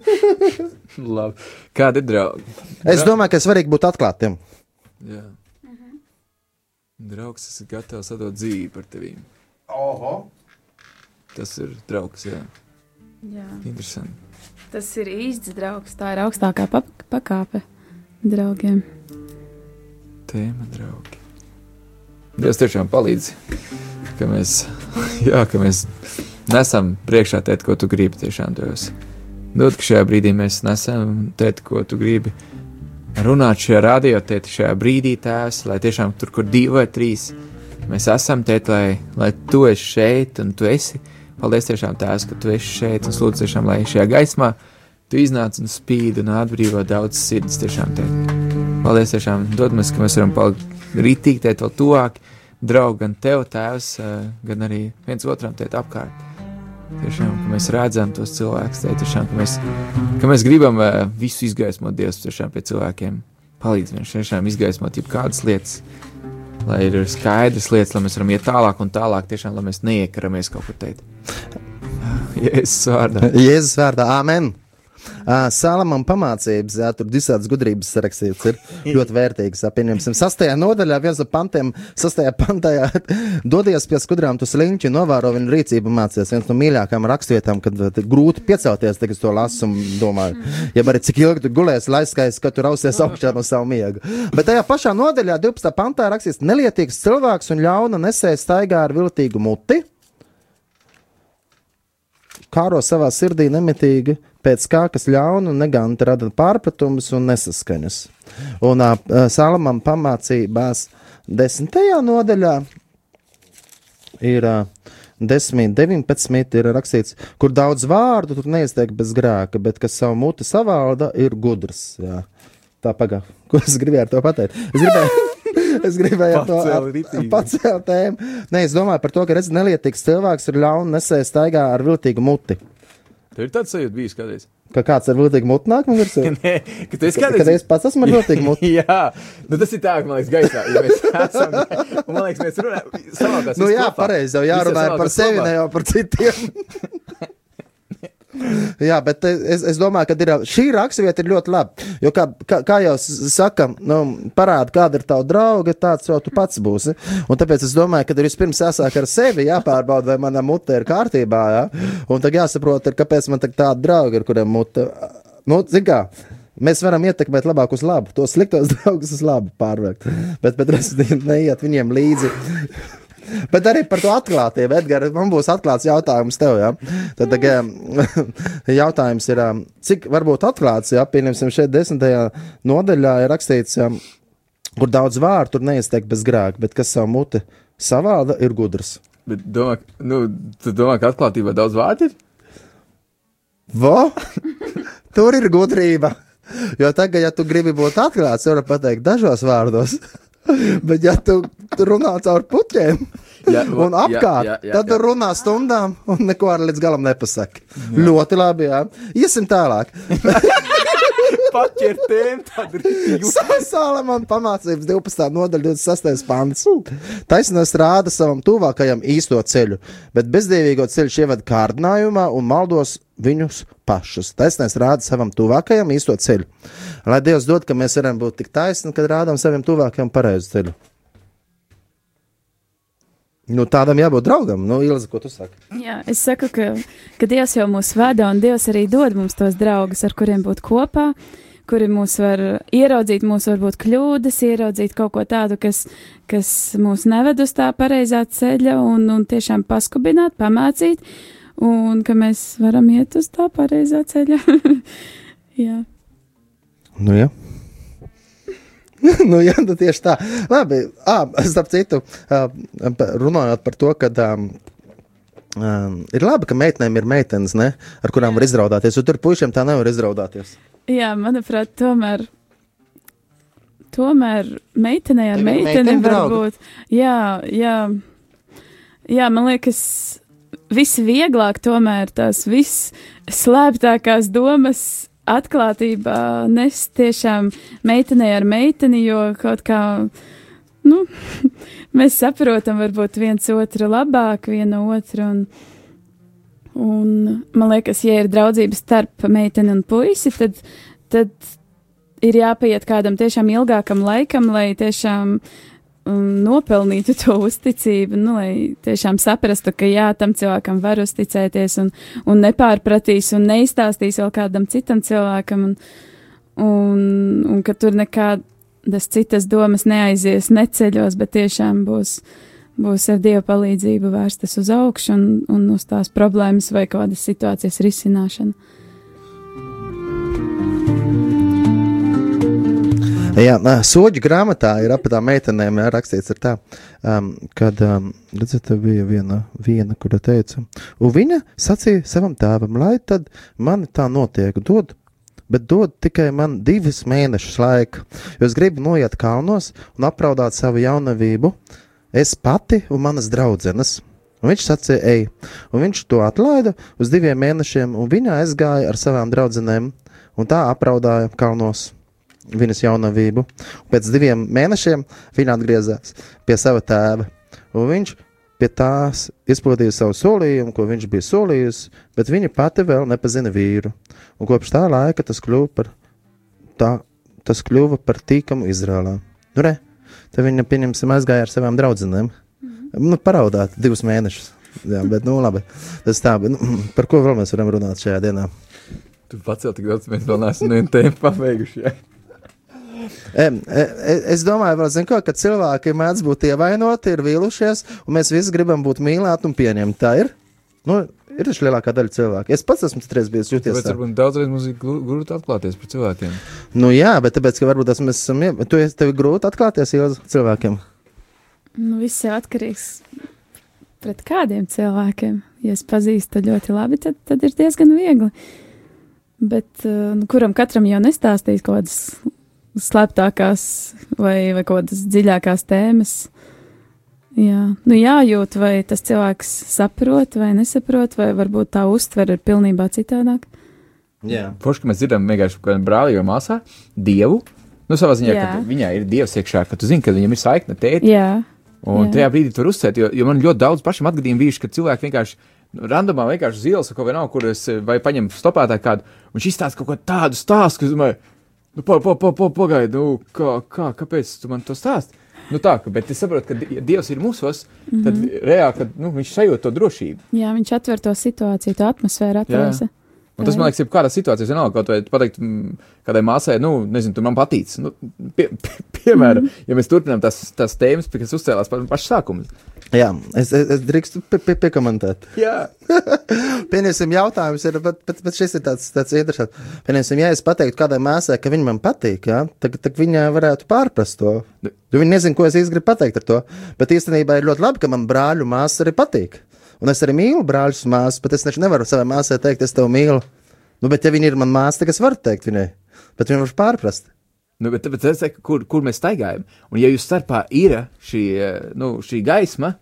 [laughs] Kādi ir draugi? Es domāju, ka svarīgi būt atklātiem. Jā. Draugs, kas ir gatavs atdot dzīvi par tevi. Oho. Tas ir draugs, jā. Jā. Interesanti. Tas ir īsts draugs. Tā ir augstākā pa pakāpe draugiem. Tēma draugi. Dievs tiešām palīdz, ka mēs, [laughs] jā, ka mēs nesam priekšā tēt, ko tu gribi tiešām Dievs. Dod, ka šajā brīdī mēs nesam tēt, ko tu gribi runāt šajā radio, tēt, šajā brīdī tēvs, lai tiešām tur, kur divi vai trīs, mēs esam tēt, lai, lai tu esi šeit un tu esi. Paldies tiešām tēvs, ka tu esi šeit un lūdzu tiešām, lai šajā gaismā tu iznāc un spīd un atbrīvo daudz sirds tiešām tēt. Paldies tiešām, dod mums, ka mēs varam palikt rītīgi tēt vēl tuvāk, draugi gan tev tēvs, eh, gan arī viens otram tēt apkārt. Tiešām, ka mēs redzam tos cilvēkus, tiešām, ka mēs, ka mēs gribam eh, visu izgaismot Dievs tiešām pie cilvēkiem. Palīdz mums tiešām izgaismot jebkādas lietas, lai ir skaidrs lietas, lai mēs varam iet tālāk un tālāk, tiešām, lai mēs neiekaramies kaut kur teikt. [laughs] Jēzus vārdā. Jēzus vārdā, Āmen! Uh, Salamam pamācības, jā, tur visādas gudrības sarakstīts, ir ļoti vērtīgas. Pieņemsim, sastajā nodaļā, viens no pantiem, sastajā pantā, [laughs] dodies pie skudrām, tu sliņķi, novēro viņu rīcību mācies. Viens no mīļākajām rakstvietām, kad grūti piecelties, tagad to lasu un domāju, ja arī cik ilgi tu gulēsi, lai skaisti, ka tu rausies augšā no savu miega. Bet tajā pašā nodaļā, 12. pantā rakstīts, nelietīgs cilvēks un ļauna nesēja staigā ar viltīgu muti kāro savā sirdī nemitīgi pēc kā, kas ļaunu un neganti rada pārpratumus un nesaskaņas. Un uh, Salamam pamācībās desmitajā nodaļā ir uh, 10, 19 ir rakstīts, kur daudz vārdu tur neizteik bez grēka, bet kas savu muti savalda, ir gudrs. Jā. Tā pagaidi, [laughs] ko es gribēju ar to pateikt. Es gribēju, [laughs] es gribēju to pacelt tēmu. Nē, es domāju par to, ka redz, nelietīgs cilvēks ir ļauna nesēs staigā ar viltīgu muti. Tev ir tāds sajūta bijis kādreiz. Ka kāds ar viltīgu muti nāk man virsū? [laughs] Nē, ka tu esi Kad kādreiz. es pats esmu ar viltīgu [laughs] muti. Jā, nu tas ir tā, ka man liekas, gaisā. Ja mēs [laughs] esam, man liekas, mēs runājam, savākās. Nu visi jā, pareizi, jau jārunā ir par sevi, ne jau par citiem. Jā, bet es, es domāju, ka ir, šī raksturvieta ir ļoti laba. Jo, kā, kā, kā jau saka, nu, parāda, kāda ir tava drauga, tāds jau tu pats būsi. Un tāpēc es domāju, ka ir vispirms jāsāk ar sevi, jāpārbauda, vai mana mute ir kārtībā. Jā? Un tad jāsaprot, ir, kāpēc man tāda drauga ir, kuriem mute. Nu, kā, Mēs varam ietekmēt labāk uz labu, tos sliktos [laughs] draugus uz labu pārvērst. Bet, bet respektīvi, neiet viņiem līdzi. Bet arī par to atklātību, Edgars, man būs atklāts jautājums tev. Ja? Tad tagad, [laughs] jautājums ir, um, cik varbūt atklāts, ja pieņemsim šeit desmitajā nodaļā ir rakstīts, um, kur daudz vārdu tur neizteikt bez grēka, bet kas savu muti savāda, ir gudrs. Bet domā, nu, tu domā, ka atklātībā daudz vārdu ir? Vo? Tur ir gudrība. Jo tagad, ja tu gribi būt atklāts, var pateikt dažos vārdos. [laughs] Bet, ja tu, runā caur puķiem [laughs] Jā, un apkārt, jā, jā, tad tu jā. runā stundām un neko arī līdz galam nepasaki. Jā. Ļoti labi, jā. Iesim tālāk. [laughs] Paķer tēm tādu rītīgu. Salamam pamācības 12. nodaļa 26. pants. Taisnās rāda savam tuvākajam īsto ceļu, bet bezdīvīgo ceļu ievada kārdinājumā un maldos viņus pašus. Taisnās rāda savam tuvākajam īsto ceļu. Lai Dievs dod, ka mēs varam būt tik taisni, kad rādām saviem tuvākajam pareizu ceļu. Nu, tādam jābūt draugam. Nu, Ilza, ko tu saki? Jā, es saku, ka, ka Dievs jau mūs vada, un Dievs arī dod mums tos draugus, ar kuriem būt kopā, kuri mūs var ieraudzīt, mūsu varbūt kļūdas, ieraudzīt kaut ko tādu, kas, kas mūs neved uz tā pareizā ceļa, un, un tiešām paskubināt, pamācīt, un ka mēs varam iet uz tā pareizā ceļa. [laughs] Jā. Nu, jā. [laughs] nu, jā, nu tieši tā. Labi, ah, starp citu, runājot par to, ka um, ir labi, ka meitenēm ir meitenes, ne, ar kurām var izraudāties, un tur puišiem tā nevar izraudāties. Jā, manuprāt, tomēr. Tomēr meitenei ar meiteni var būt. Jā, jā, jā, man liekas, visvieglāk tomēr tās visslēptākās domas atklātībā nes tiešām meitenei ar meiteni, jo kaut kā, nu, [laughs] mēs saprotam varbūt viens otru labāk, vienu otru, un, un man liekas, ja ir draudzība starp meiteni un puisi, tad, tad ir jāpaiet kādam tiešām ilgākam laikam, lai tiešām um, nopelnītu to uzticību, nu, lai tiešām saprastu, ka jā, tam cilvēkam var uzticēties un, un nepārpratīs un neizstāstīs vēl kādam citam cilvēkam, un, un, un ka tur nekādas citas domas neaizies neceļos, bet tiešām būs. Būs ar Dieva palīdzību vērstas uz augšu un, un uz tās problēmas vai kādas situācijas risināšanu. Jā, nā, soģu grāmatā ir ap tām meitenēm jā, rakstīts ar tā, um, kad, um, redziet, bija viena, viena, kura teica, un viņa sacīja savam tēvam, lai tad man tā notiek, dod, bet dod tikai man divas mēnešus laika, jo es gribu noiet kalnos un apraudāt savu jaunavību, es pati un manas draudzenes. Un viņš sacīja, ej, un viņš to atlaida uz diviem mēnešiem, un viņa aizgāja ar savām draudzenēm, un tā apraudāja kalnos viņas jaunavību. Un pēc diviem mēnešiem viņa atgriezās pie sava tēva. Un viņš pie tās izpildīja savu solījumu, ko viņš bija solījis, bet viņa pati vēl nepazina vīru. Un kopš tā laika tas kļuva par, tā, tas kļuva par tīkamu Izrēlā. Nu, re, te viņa, pieņemsim, aizgāja ar savām draudzenēm. Nu, paraudāt divus mēnešus. Jā, bet, nu, labi. Tas tā, bet, nu, [clears throat] par ko vēl mēs varam runāt šajā dienā? Tu pacēl tik daudz, mēs vēl neesam nevienu tēmu pabeiguši. Ja? E, e, es domāju, vēl, zin, ko, ka cilvēki mēdz būt ievainoti, ir vīlušies, un mēs visi gribam būt mīlēti un pieņemti. Tā ir. Nu, ir taču lielākā daļa cilvēku. Es pats esmu citreiz bijis jūties. Tāpēc tā. varbūt daudzreiz mums ir grūti atklāties par cilvēkiem. Nu, jā, bet tāpēc, ka varbūt mēs esam. Tu esi tev grūti atklāties Ilza, cilvēkiem. Nu, viss ir atkarīgs pret kādiem cilvēkiem. Ja es pazīstu ļoti labi, tad, tad ir diezgan viegli. Bet uh, nu, kuram katram jau nestāstīs kaut kādas slēptākās vai, vai kaut kādas dziļākās tēmas. Jā, nu jājūt, vai tas cilvēks saprot vai nesaprot, vai varbūt tā uztvere ir pilnībā citādāk. Jā. Forši, ka mēs dzirdam vienkārši kādā brālī vai māsā dievu. Nu, savā ziņā, ka viņai ir dievs iekšā, ka tu zini, ka viņam ir saikne tēti. Jā, Un Jā. tajā brīdī tur uzsvērt, jo, jo man ļoti daudz pašam atgadījumi bijuši, ka cilvēki vienkārši nu, randomā vienkārši uz ielas kaut ko vienalga, kur es vai paņem stopētāju kādu, un viņš izstāsta kaut ko tādu stāstu, ka domāju, nu, pa, pa, pa, pa, pagaidi, nu, kā, kā, kāpēc tu man to stāst? Nu tā, ka, bet es saprotu, ka Dievs ir mūsos, tad mm -hmm. reāli, kad nu, viņš sajūt to drošību. jā, viņš atver to situāciju, to atmosfēru atraisa. Un tas man liekas, ir kādā situācijā, vienalga, kaut vai pateikt mm, kādai māsai, nu, nezinu, tu man patīc. Nu, pie, pie, piemēram, mm -hmm. ja mēs turpinām tās, tās tēmas, pie kas uzcēlās pa- paša sākuma. Jā, es, es, es drīkstu pie, pie, piekomentēt. Jā, [laughs] Pieņemsim, jautājums ir, bet, bet, bet šis ir tāds, tāds interesants. Pieņemsim, ja es pateiktu kādai māsai, ka viņa man patīk, jā, tad, tad viņa varētu pārprast to. Jo viņa nezina, ko es īsti gribu pateikt ar to. Bet īstenībā ir ļoti labi, ka man brāļu māsas arī patīk. Un es arī mīlu brāļus un māsas, bet es taču nevaru savai māsai teikt, es tevi mīlu. Nu, bet ja viņa ir mana māsa, tad es varu teikt viņai. Bet viņa var pārprast. nu, bet, bet es saku, kur, kur mēs staigājam. Un ja jūs starpā ir šī, nu, šī gaisma,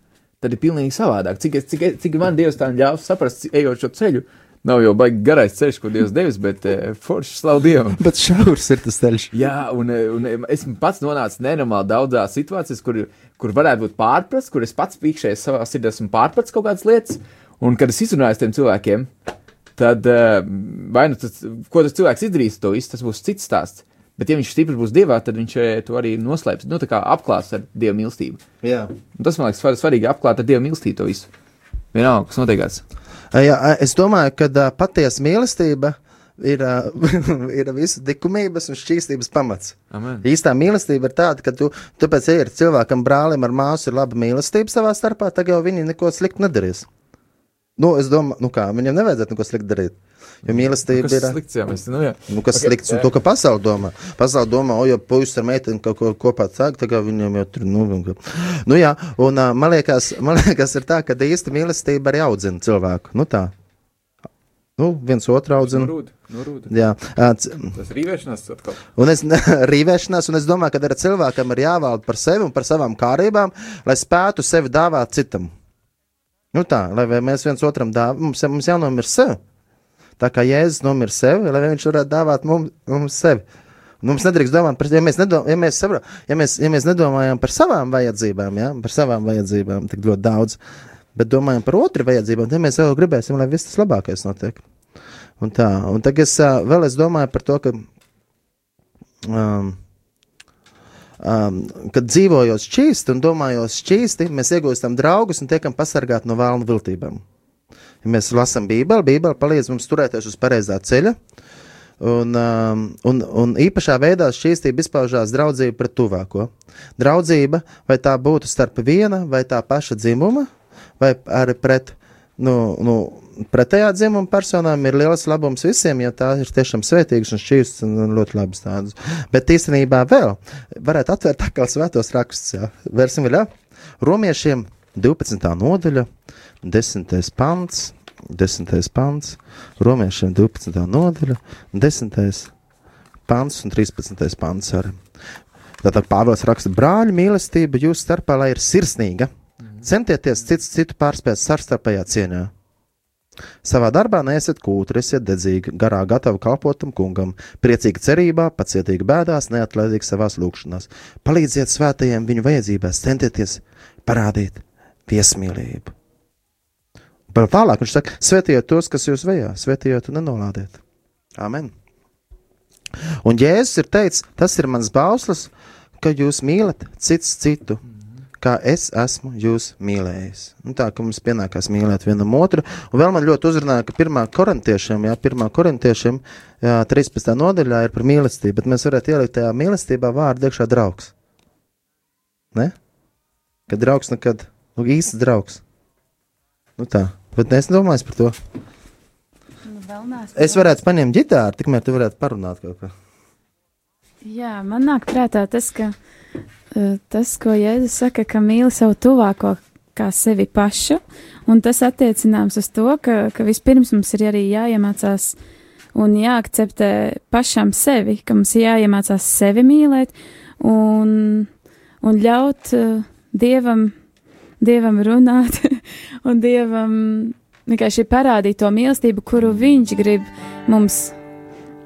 tad ir pilnīgi savādāk. Cik, cik, cik man Dievs tā ļāvis saprast, ejot šo ceļu, nav jau baigi garais ceļš, ko Dievs devis, bet eh, forši slavu Dievam. [laughs] Bet šaurs ir tas ceļš. Jā, un, eh, un eh, esmu pats nonācis nenormāli daudzās situācijās, kur, kur varētu būt pārprasts, kur es pats pīkšēju savā sirdī, esmu pārpratis kaut kādas lietas, un kad es izrunāju ar tiem cilvēkiem, tad eh, vai nu tas, ko tas cilvēks izdarīs, to visu, tas būs cits stāsts. Bet, ja viņš stiprs būs dievā, tad viņš to arī noslēps. Nu, tā kā apklāts ar dievu mīlestību. Jā. Un tas man liekas svar- svarīgi apklāt ar dievu mīlestību to visu. Vienalga, kas notiekās. Jā, es domāju, ka uh, patiesa mīlestība ir, uh, [laughs] ir visu likumības un šķīstības pamats. Amen. Īstā mīlestība ir tāda, ka tu, tāpēc, ja ir cilvēkam, brālim ar māsu, ir laba mīlestība savā starpā, tad jau viņi neko sliktu nedarīs. Nu, es domāju, nu kā, viņam nevajadzētu neko sliktu darīt. Jo mīlestība Kas ir. slikts, jā, mēs, nu, jā. Nu, kas Ok, okay, slikts, un jā. to, ka pasaule domā. Pasaule domā, o, ja puisis ar meiteni kaut ko kopā sāk, tagad viņam jau tur, nu, nu, nu jā, un man liekas, [laughs] man liekas, ir tā, ka īsta mīlestība arī audzina cilvēku. Nu tā. Nu, viens otru audzina. Nu, nu. Jā, Tas rīvēšanās atkal. un es [laughs] rīvēšanās, un es domāju, ka arī cilvēkam ir jāvalda par sevi un par savām kārībām, lai spētu sevi dāvāt citam. Nu tā, lai mēs viens otram dāvājam, mums, mums jānomir sevi. Tā kā Jēzus nomira sevi, lai viņš varētu dāvāt mums, mums sevi. Un Mums nedrīkst domāt par to, ja mēs, nedom, ja, mēs sapro, ja, mēs, ja mēs nedomājam par savām vajadzībām, ja, par savām vajadzībām tik ļoti daudz, bet domājam par otru vajadzībām, tad mēs jau gribēsim, lai viss tas labākais notiek. Un tā, un tagad es vēl es domāju par to, ka um, um, kad dzīvojot šķīsti un domājot šķīsti, mēs iegūstam draugus un tiekam pasargāti no vēlnu viltībām. Ja mēs lasām Bībeli, Bībele palīdz mums turēties uz pareizā ceļa. Un, um, un, un īpašā veidā šķīstība izpaužās draudzība pret tuvāko. Draudzība, vai tā būtu starp viena vai tā paša dzimuma, vai arī pret nu, nu, pretējā dzimuma personām, ir liels labums visiem, ja tā ir tiešām svētīgas un šķīstas un ļoti labas tādas. Bet īstenībā vēl varētu atvērt atkal svētos rakstus. Jā. Vērsim vēl, romiešiem 12. nodaļa, 10. pants. 10. pants, romiešiem 12. nodaļa, 10. pants un 13. pants. Arī. Tātad Pāvils raksta, brāļi, mīlestība jūsu starpā, lai ir sirsnīga. Centieties cits citu pārspēt savstarpējā cieņā. Savā darbā neesiet kūtri, esiet dedzīgi, garā gatavi kalpotam kungam, priecīgi cerībā, pacietīgi bēdās, neatlaidīgi savās lūgšanās. Palīdziet svētajiem viņu vajadzībās, centieties parādīt viesmīlību. Vēl tālāk viņš saka, svetiet tos, kas jūs vajā, svetiet un nenolādiet. Amen. Un Jēzus ir teicis, tas ir mans bauslis, ka jūs mīlat cits citu, kā es esmu jūs mīlējis. Nu, tā kā mums pienākās mīlēt vienam otru. Un vēl man ļoti uzrunāja, ka pirmā korintiešiem, jā, pirmā korintiešiem, jā, 13. nodaļā ir par mīlestību, bet mēs varētu ielikt tajā mīlestībā vārdu iekšā draugs. Ne? Kad draugs nekad, nu īsts draugs. Nu tā, bet es domāju par to. Nu, Es varētu paņemt ģitāru, tikmēr tu varētu parunāt kaut ko. Jā, man nāk prātā tas, ka uh, tas, ko Jēzus saka, ka mīli savu tuvāko kā sevi pašu, un tas attiecināms uz to, ka, ka vispirms mums ir arī jāiemācās un jāakceptē pašam sevi, ka mums ir jāiemācās sevi mīlēt un, un ļaut uh, Dievam, Dievam runāt [laughs] un Dievam vienkārši parādīt to mīlestību, kuru Viņš grib mums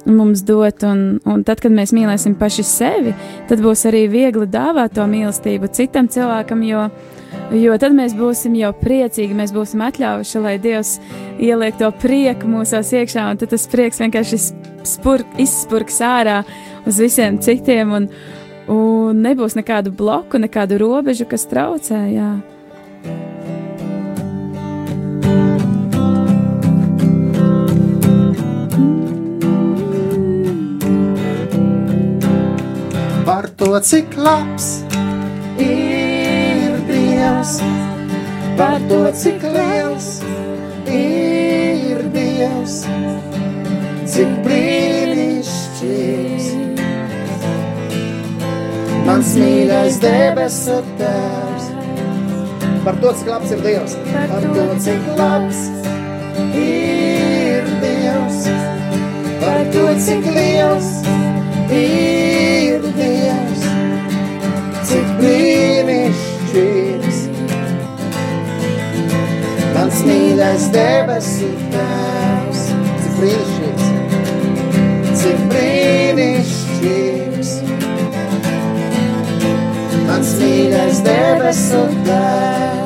mums dot, un, un tad, kad mēs mīlēsim paši sevi, tad būs arī viegli dāvāt to mīlestību citam cilvēkam, jo, jo tad mēs būsim jau priecīgi, mēs būsim atļāvuši, lai Dievs ieliek to prieku mūsos iekšā, un tad tas prieks vienkārši spurk, izspurks ārā uz visiem citiem, un, un nebūs nekādu bloku, nekādu robežu, kas traucē. Jā. Par to, cik labs ir Dievs, par to, cik liels ir Dievs, cik brīnišķīgs. Mans mīļais debesu tēvs, par to, cik labs ir Dievs, par to, cik labs ir Dievs, par to, cik liels ir brīnišķīgs. Mans mīļais debesu tēvs, cik brīnišķīgs, cik brīnišķīgs. Mans mīļais debesu tēvs,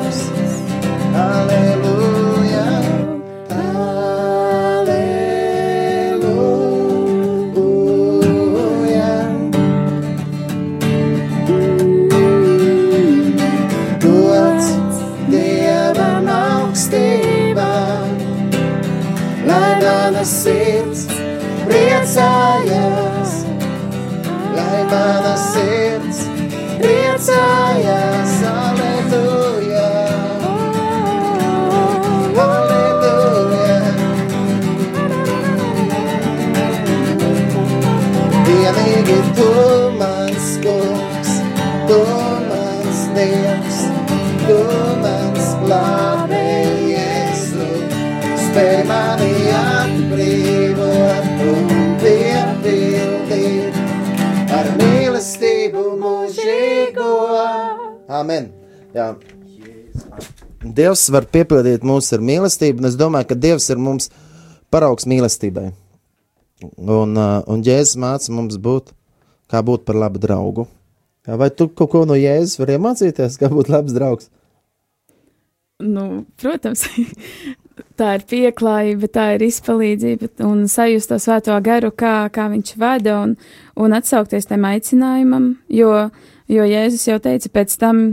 Amen! Jā. Dievs var piepildīt mūs ar mīlestību, un es domāju, ka Dievs ir mums paraugs mīlestībai. Un, uh, un Jēzus māca mums būt, kā būt par labu draugu. Vai tu kaut ko no Jēzus vari iemācīties, kā būt labs draugs? Nu, protams, [laughs] tā ir pieklājība, tā ir izpalīdzība un sajust to svēto garu, kā, kā viņš vada un, un atsaukties tam aicinājumam, jo, jo Jēzus jau teica, pēc tam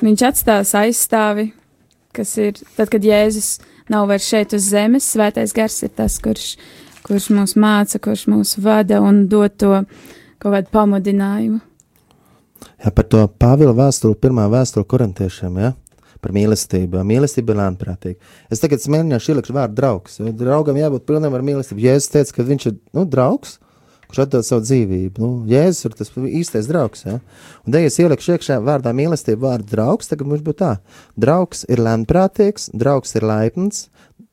viņš atstās aizstāvi, kas ir tad, kad Jēzus nav vairs šeit uz zemes, svētais gars ir tas, kurš, kurš mūs māca, kurš mūs vada un dod to kaut kādu pamudinājumu. Jā, par to Pāvila vēstuli, pirmā vēstule korintiešiem, ja? par mīlestību. Mīlestība ir lēnprātīga. Es tagad mēģināšu ielikt vārdu draugs. Draugam jābūt pilnam ar mīlestību. Jēzus teica, ka viņš ir nu, draugs, kurš atdod savu dzīvību. Nu, Jēzus ir tas īstais draugs. Ja? Un, ja es ielikšu iekšā vārdā mīlestība, vārdu draugs, tagad mums būtu tā. Draugs ir lēnprātīgs, draugs ir laipns,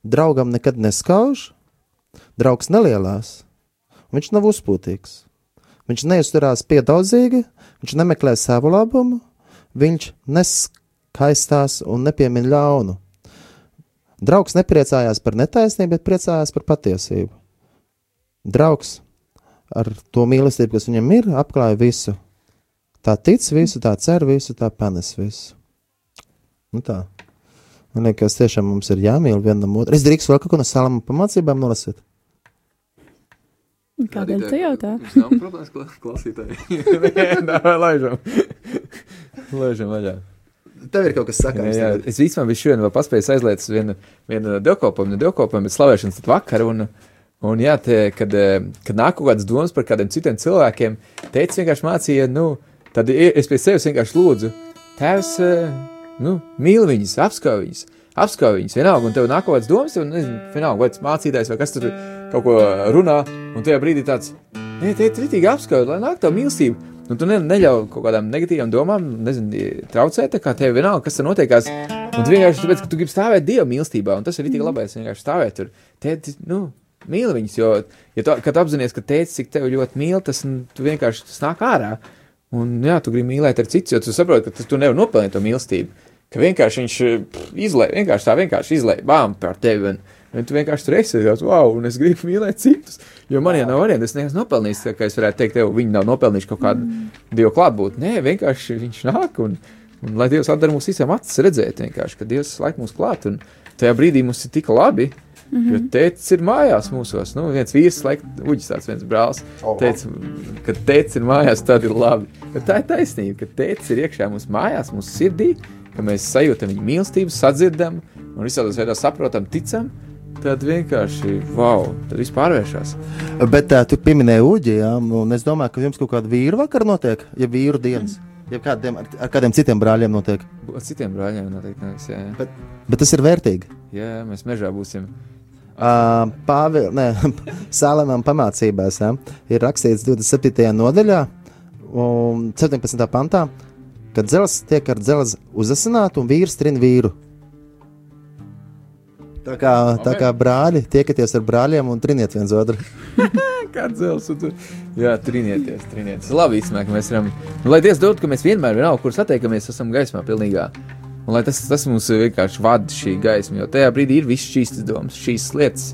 draugam nekad neskauž, draugs nelielās, viņš nav uzpūtīgs. Viņš neizturās piedaudzīgi, viņš nemeklē savu labumu, viņš neskaistās un nepiemin ļaunu. Draugs nepriecājās par netaisnību, bet priecājās par patiesību. Draugs ar to mīlestību, kas viņam ir, apklāja visu. Tā tic visu, tā cer visu, tā panes visu. Nu tā. Man liekas, tiešām mums ir jāmīl vienam otru. Es drīkstu vēl kaut ko no salām pamācībām nolasīt. Kādēļ tu jautā? Nav problēmas kla- klausītāji. [laughs] Nē, laižam. laižam vaļā. Tev ir kaut kas Jā, sakāms. jā, tagad? es īstenībā biju šodien vēl paspējis aizliet uz vienu, vienu dievkalpojumu, ne dievkalpojumu, bet slavēšanas tad vakar. Un, un jā, te, kad, eh, kad nāk kaut kādas domas par kādiem citiem cilvēkiem, teica vienkārši mācīja, nu, tad es pie sevis vienkārši lūdzu, tēvs, eh, nu, mīl viņus, apskauj viņus, apskauj viņus, vienalga, un tev nāk kaut kādas domas, un, nezinu, vienalga, vai tas mācītājs vai kas tur kaut ko runā, un tajā brīdī tāds, nē, te ir ritīgi apskauj, lai nāk tā mīlestība. Un tu ne, neļauj kaut kādām negatīvām domām, nezinu, traucēt, tā kā tev vienalga, kas tur notiekās. Un tu vienkārši tāpēc, ka tu gribi stāvēt Dieva mīlestībā, un tas ir tik labais, vienkārši stāvēt tur. Tēti, nu, mīli viņus, jo, ja tu, kad apzinājies, ka tētis, cik tevi ļoti mīl, tas tu vienkārši tas nāk ārā. Un, jā, tu gribi mīlēt ar citus, jo tu saproti, ka tas tu nevari nopelnīt to mīlestību. Ka vienkārši viņš izlaiž, vienkārši tā vienkārši izlaiž bām par tevi. Un, un tu vienkārši tur esi, jau wow, un es gribu mīlēt citus. Jo man jau nav variantu, es neesmu nopelnījis, kā es varētu teikt, tev, viņi nav nopelnījuši kaut kādu mm. dievu klātbūtni. Nē, vienkārši viņš nāk un, un lai Dievs atdara mums visiem acis redzēt, vienkārši, ka Dievs laik mūs klāt. Un tajā brīdī mums ir tik labi. Mm -hmm. Jo tēvs ir mājās mūsos. Nu, viens vīrs, laikam, uģis tāds viens brālis. Teica, ka tēvs ir mājās, tad ir labi. Bet tā ir taisnība, ka tēvs ir iekšā mūsu mājās, mūsu sirdī, ka mēs sajūtam viņa mīlestību, sadzirdam un visādos veidos saprotam, ticam. Tad vienkārši, wow, tad viss pārvēršas. Bet uh, tu pieminēji uģi, jā, un es domāju, ka jums kaut kāda vīru vakar notiek, ja vīru dienas. Ja kādiem, ar, ar kādiem citiem brāļiem notiek. Ar citiem brāļiem noteikti nevis. Jā, jā. Bet, bet tas ir vērtīgi. jā, mēs mežā būsim. Uh, [laughs] Sālamam pamācībās ja, ir rakstīts 27. nodaļā, un 17. pantā, ka dzelzs tiek ar dzelzi uzasinātu un vīrs trin vīru. Tā kā, tā kā brāļi, tiekaties ar brāļiem un triniet viens otru. [laughs] Kā dzels, un tu, jā, trinieties, trinieties. Labi, ka mēs varam, nu, lai Dievs dod, ka mēs vienmēr, vienalga, kur satiekamies, esam gaismā pilnīgā. Un lai tas, tas mums vienkārši vada šī gaisma, jo tajā brīdī ir viss šīs domas, šīs lietas.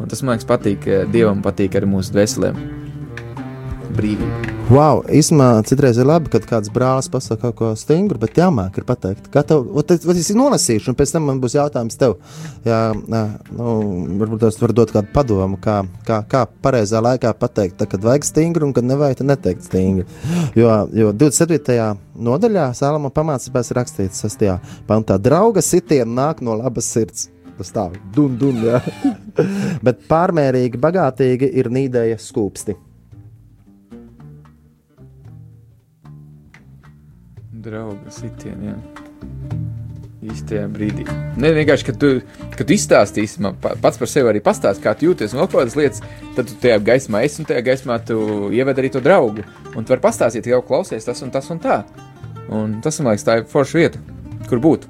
Un tas man liekas patīk, eh, Dievam patīk arī mūsu dvēselēm. Brīvība. Wow, īstenībā citreiz ir labi, kad kāds brālis pasakā kaut ko stingru, bet jāmāk ir pateikt. Kā tev, tad es nolasīšu, un pēc tam man būs jautājums tev. Jā, nu, varbūt tas var dot kādu padomu, kā, kā, kā pareizā laikā pateikt, tā, kad vajag stingru un kad nevajag, tad neteikt stingru. Jo, jo 27. nodaļā Sālama pamācībās ir rakstīts 6. pantā, drauga sitiena nāk no labas sirds. Tas tā, dun, dun, [laughs] bet pārmērīgi bagātīgi ir nīdēja skūpsti. Drauga sitienā. Īstajā brīdī. Nē, vienkārši, kad tu, kad tu izstāstīsi man pa- pats par sevi, arī pastāstīsi, kā tu jūties un vēl kādas lietas, tad tu tajā gaismā esi un tajā gaismā tu ieved arī to draugu. Un tu vari pastāstīt, ka jau klausies tas un tas un tā. Un tas, man liekas, tā ir forša vieta, kur būt.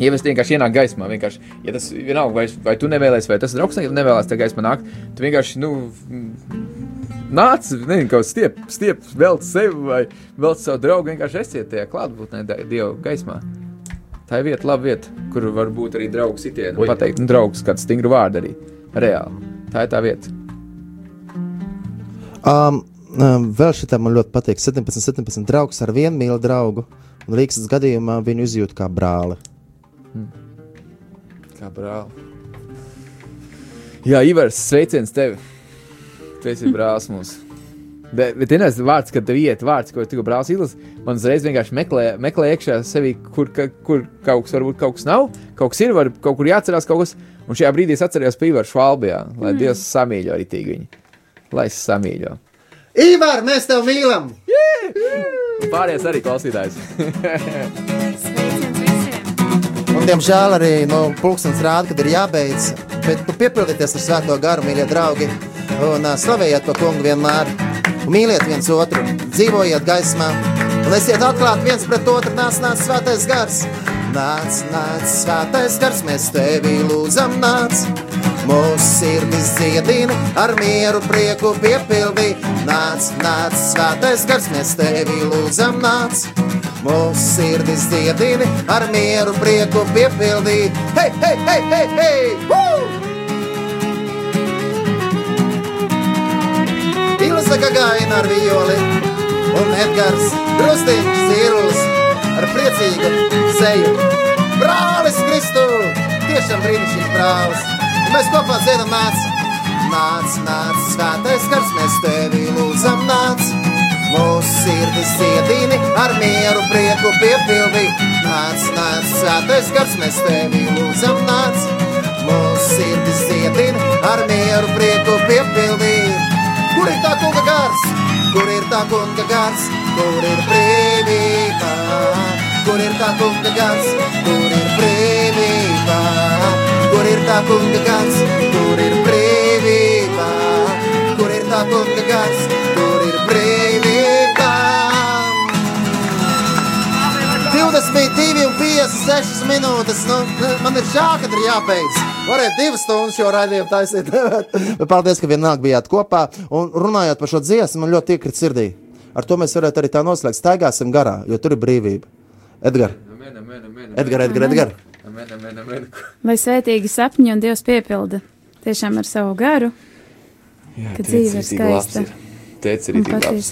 Mēs vienkārši ienākam gaismā, vienkārši, ja tas vienalga, vai, vai tu nevēlies, vai tas draugs nevēlas tajā gaismā nākt, tu vienkārši, nu, nāc, nezinu, kaut stiep, stiep, velc sevi vai velc savu draugu, vienkārši esiet tajā klātbūtnē, Dieva gaismā. Tā ir vieta, laba vieta, kur var būt arī draugs sitienu, un pateikt, nu, draugs, kāds stingru vārdu arī, reāli. Tā ir tā vieta. Um, um, vēl šitā man ļoti patīk. 17, 17 draugs ar vienu mīlu draugu. Un Rīgas gadījumā viņu izjūt kā brāli. Kā brāli. Jā, Ivars, sveiciens tev. Tu esi brālis mums. Bet, bet vienais vārds, kad tev iet vārds, ko tikko brālis izlasa, man uzreiz vienkārši meklē, meklē iekšā sevi, kur, ka, kur kaut kas varbūt kaut kas nav, kaut kas ir, var, kaut kur jāatcerās kaut kas. Un šajā brīdī es atceros par Ivaru Švalbijā, lai mm. Dievs samīļo arī tīk viņu. Lai es samīļo. Ivar, mēs tevi mīlam! Un Pārējais arī klausītājs. [laughs] Un, diemžēl arī nu, pulkstenis rāda, kad ir jābeidz. Bet nu, piepildieties ar svēto garu, mīļie draugi. Un slavējiet to kungu vienmēr. Un mīliet viens otru, dzīvojiet gaismā. Un esiet atklāti viens pret otru, nāc, nāc, svētais gars. Nāc, nāc, svētais gars, mēs tevi lūdzam, nāc. Mūsu sirdis dziedina, ar mieru prieku piepildī. Nāc, nāc, svētais gars, mēs tevi lūdzam, nāc. Mūsu sirdis dziedina, ar mieru prieku piepildī. Hei, hei, hei, hei, hei! Woo! Ilza Gagaina ar violi un Edgars Drustiņš Zīrulis ar priecīgu seju. Brālis Kristus! tiešām brīnišķīgs brālis. Un mēs kopā dziedam nāc, nāc, nāc, svētais gars, mēs tevi lūdzam nāc. Mūsu sirdis iedīni ar mieru prieku piepildi. Nāc, nāc, svētais gars, mēs tevi lūdzam nāc. Mūsu sirdis iedīni ar mieru prieku piepildi. Kur ir tā kunga gars? Kur ir tā kunga gars? Kur ir brīvība? Kur ir tā kunga gars? Kur ir brīvība? Kur ir tā kunga gars? Kur ir brīvība? Kur ir tā kunga gars? Kur 22 un 56 minūtes. Nu, man ir žēl, ka ir jābeidz. Varētu divas stundas jau raidījumu taisīt. Bet [laughs] Paldies, ka vienāk bijāt kopā. Un runājot par šo dziesmu, man ļoti iekrita sirdī. Ar to mēs varētu arī tā noslēgt. Staigāsim garā, jo tur ir brīvība. Edgars. Edgars, Edgars. Edgar. Amen, amen, amen. Lai svētīgi sapņi un Dievs piepilda tiešām ar savu garu Jā, Ka dzīve ir skaista. ir.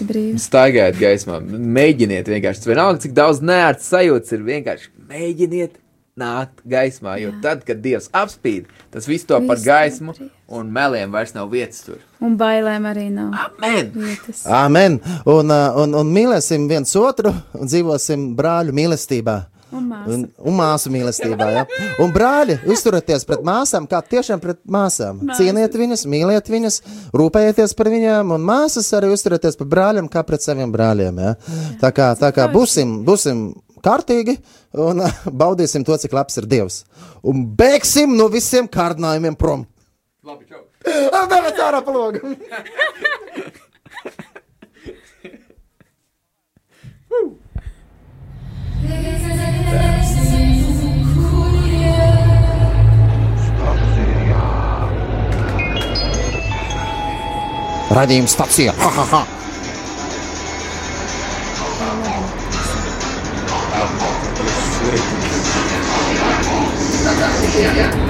Brīva. Staigājiet gaismā, mēģiniet vienkārši. Vienalga, cik daudz nērts sajūtas ir. Vienkārši mēģiniet nākt gaismā, jo Jā. tad, kad Dievs apspīd, tas viss to par Viss gaismu, ir brīvs. un meliem vairs nav vietas tur. Un bailēm arī nav Amen! vietas. Amen. Un, uh, un, un mīlēsim viens otru un dzīvosim brāļu mīlestībā. Un māsa. Un, un māsu mīlestībā. Ja? Un brāļi, izturieties pret māsām, kā tiešām pret māsām. Māsas. Cieniet viņas, mīliet viņas, rūpējieties par viņām, un māsas arī uzturieties pret brāļiem, kā pret saviem brāļiem. Ja? Tā kā, tā kā būsim, būsim kārtīgi un [laughs] baudīsim to, cik labs ir Dievs. Un beigsim no visiem kārdinājumiem prom. Labi, čau! Nevis ārā palogu! Radījuma stacija. Ha, ha, ha. Yeah.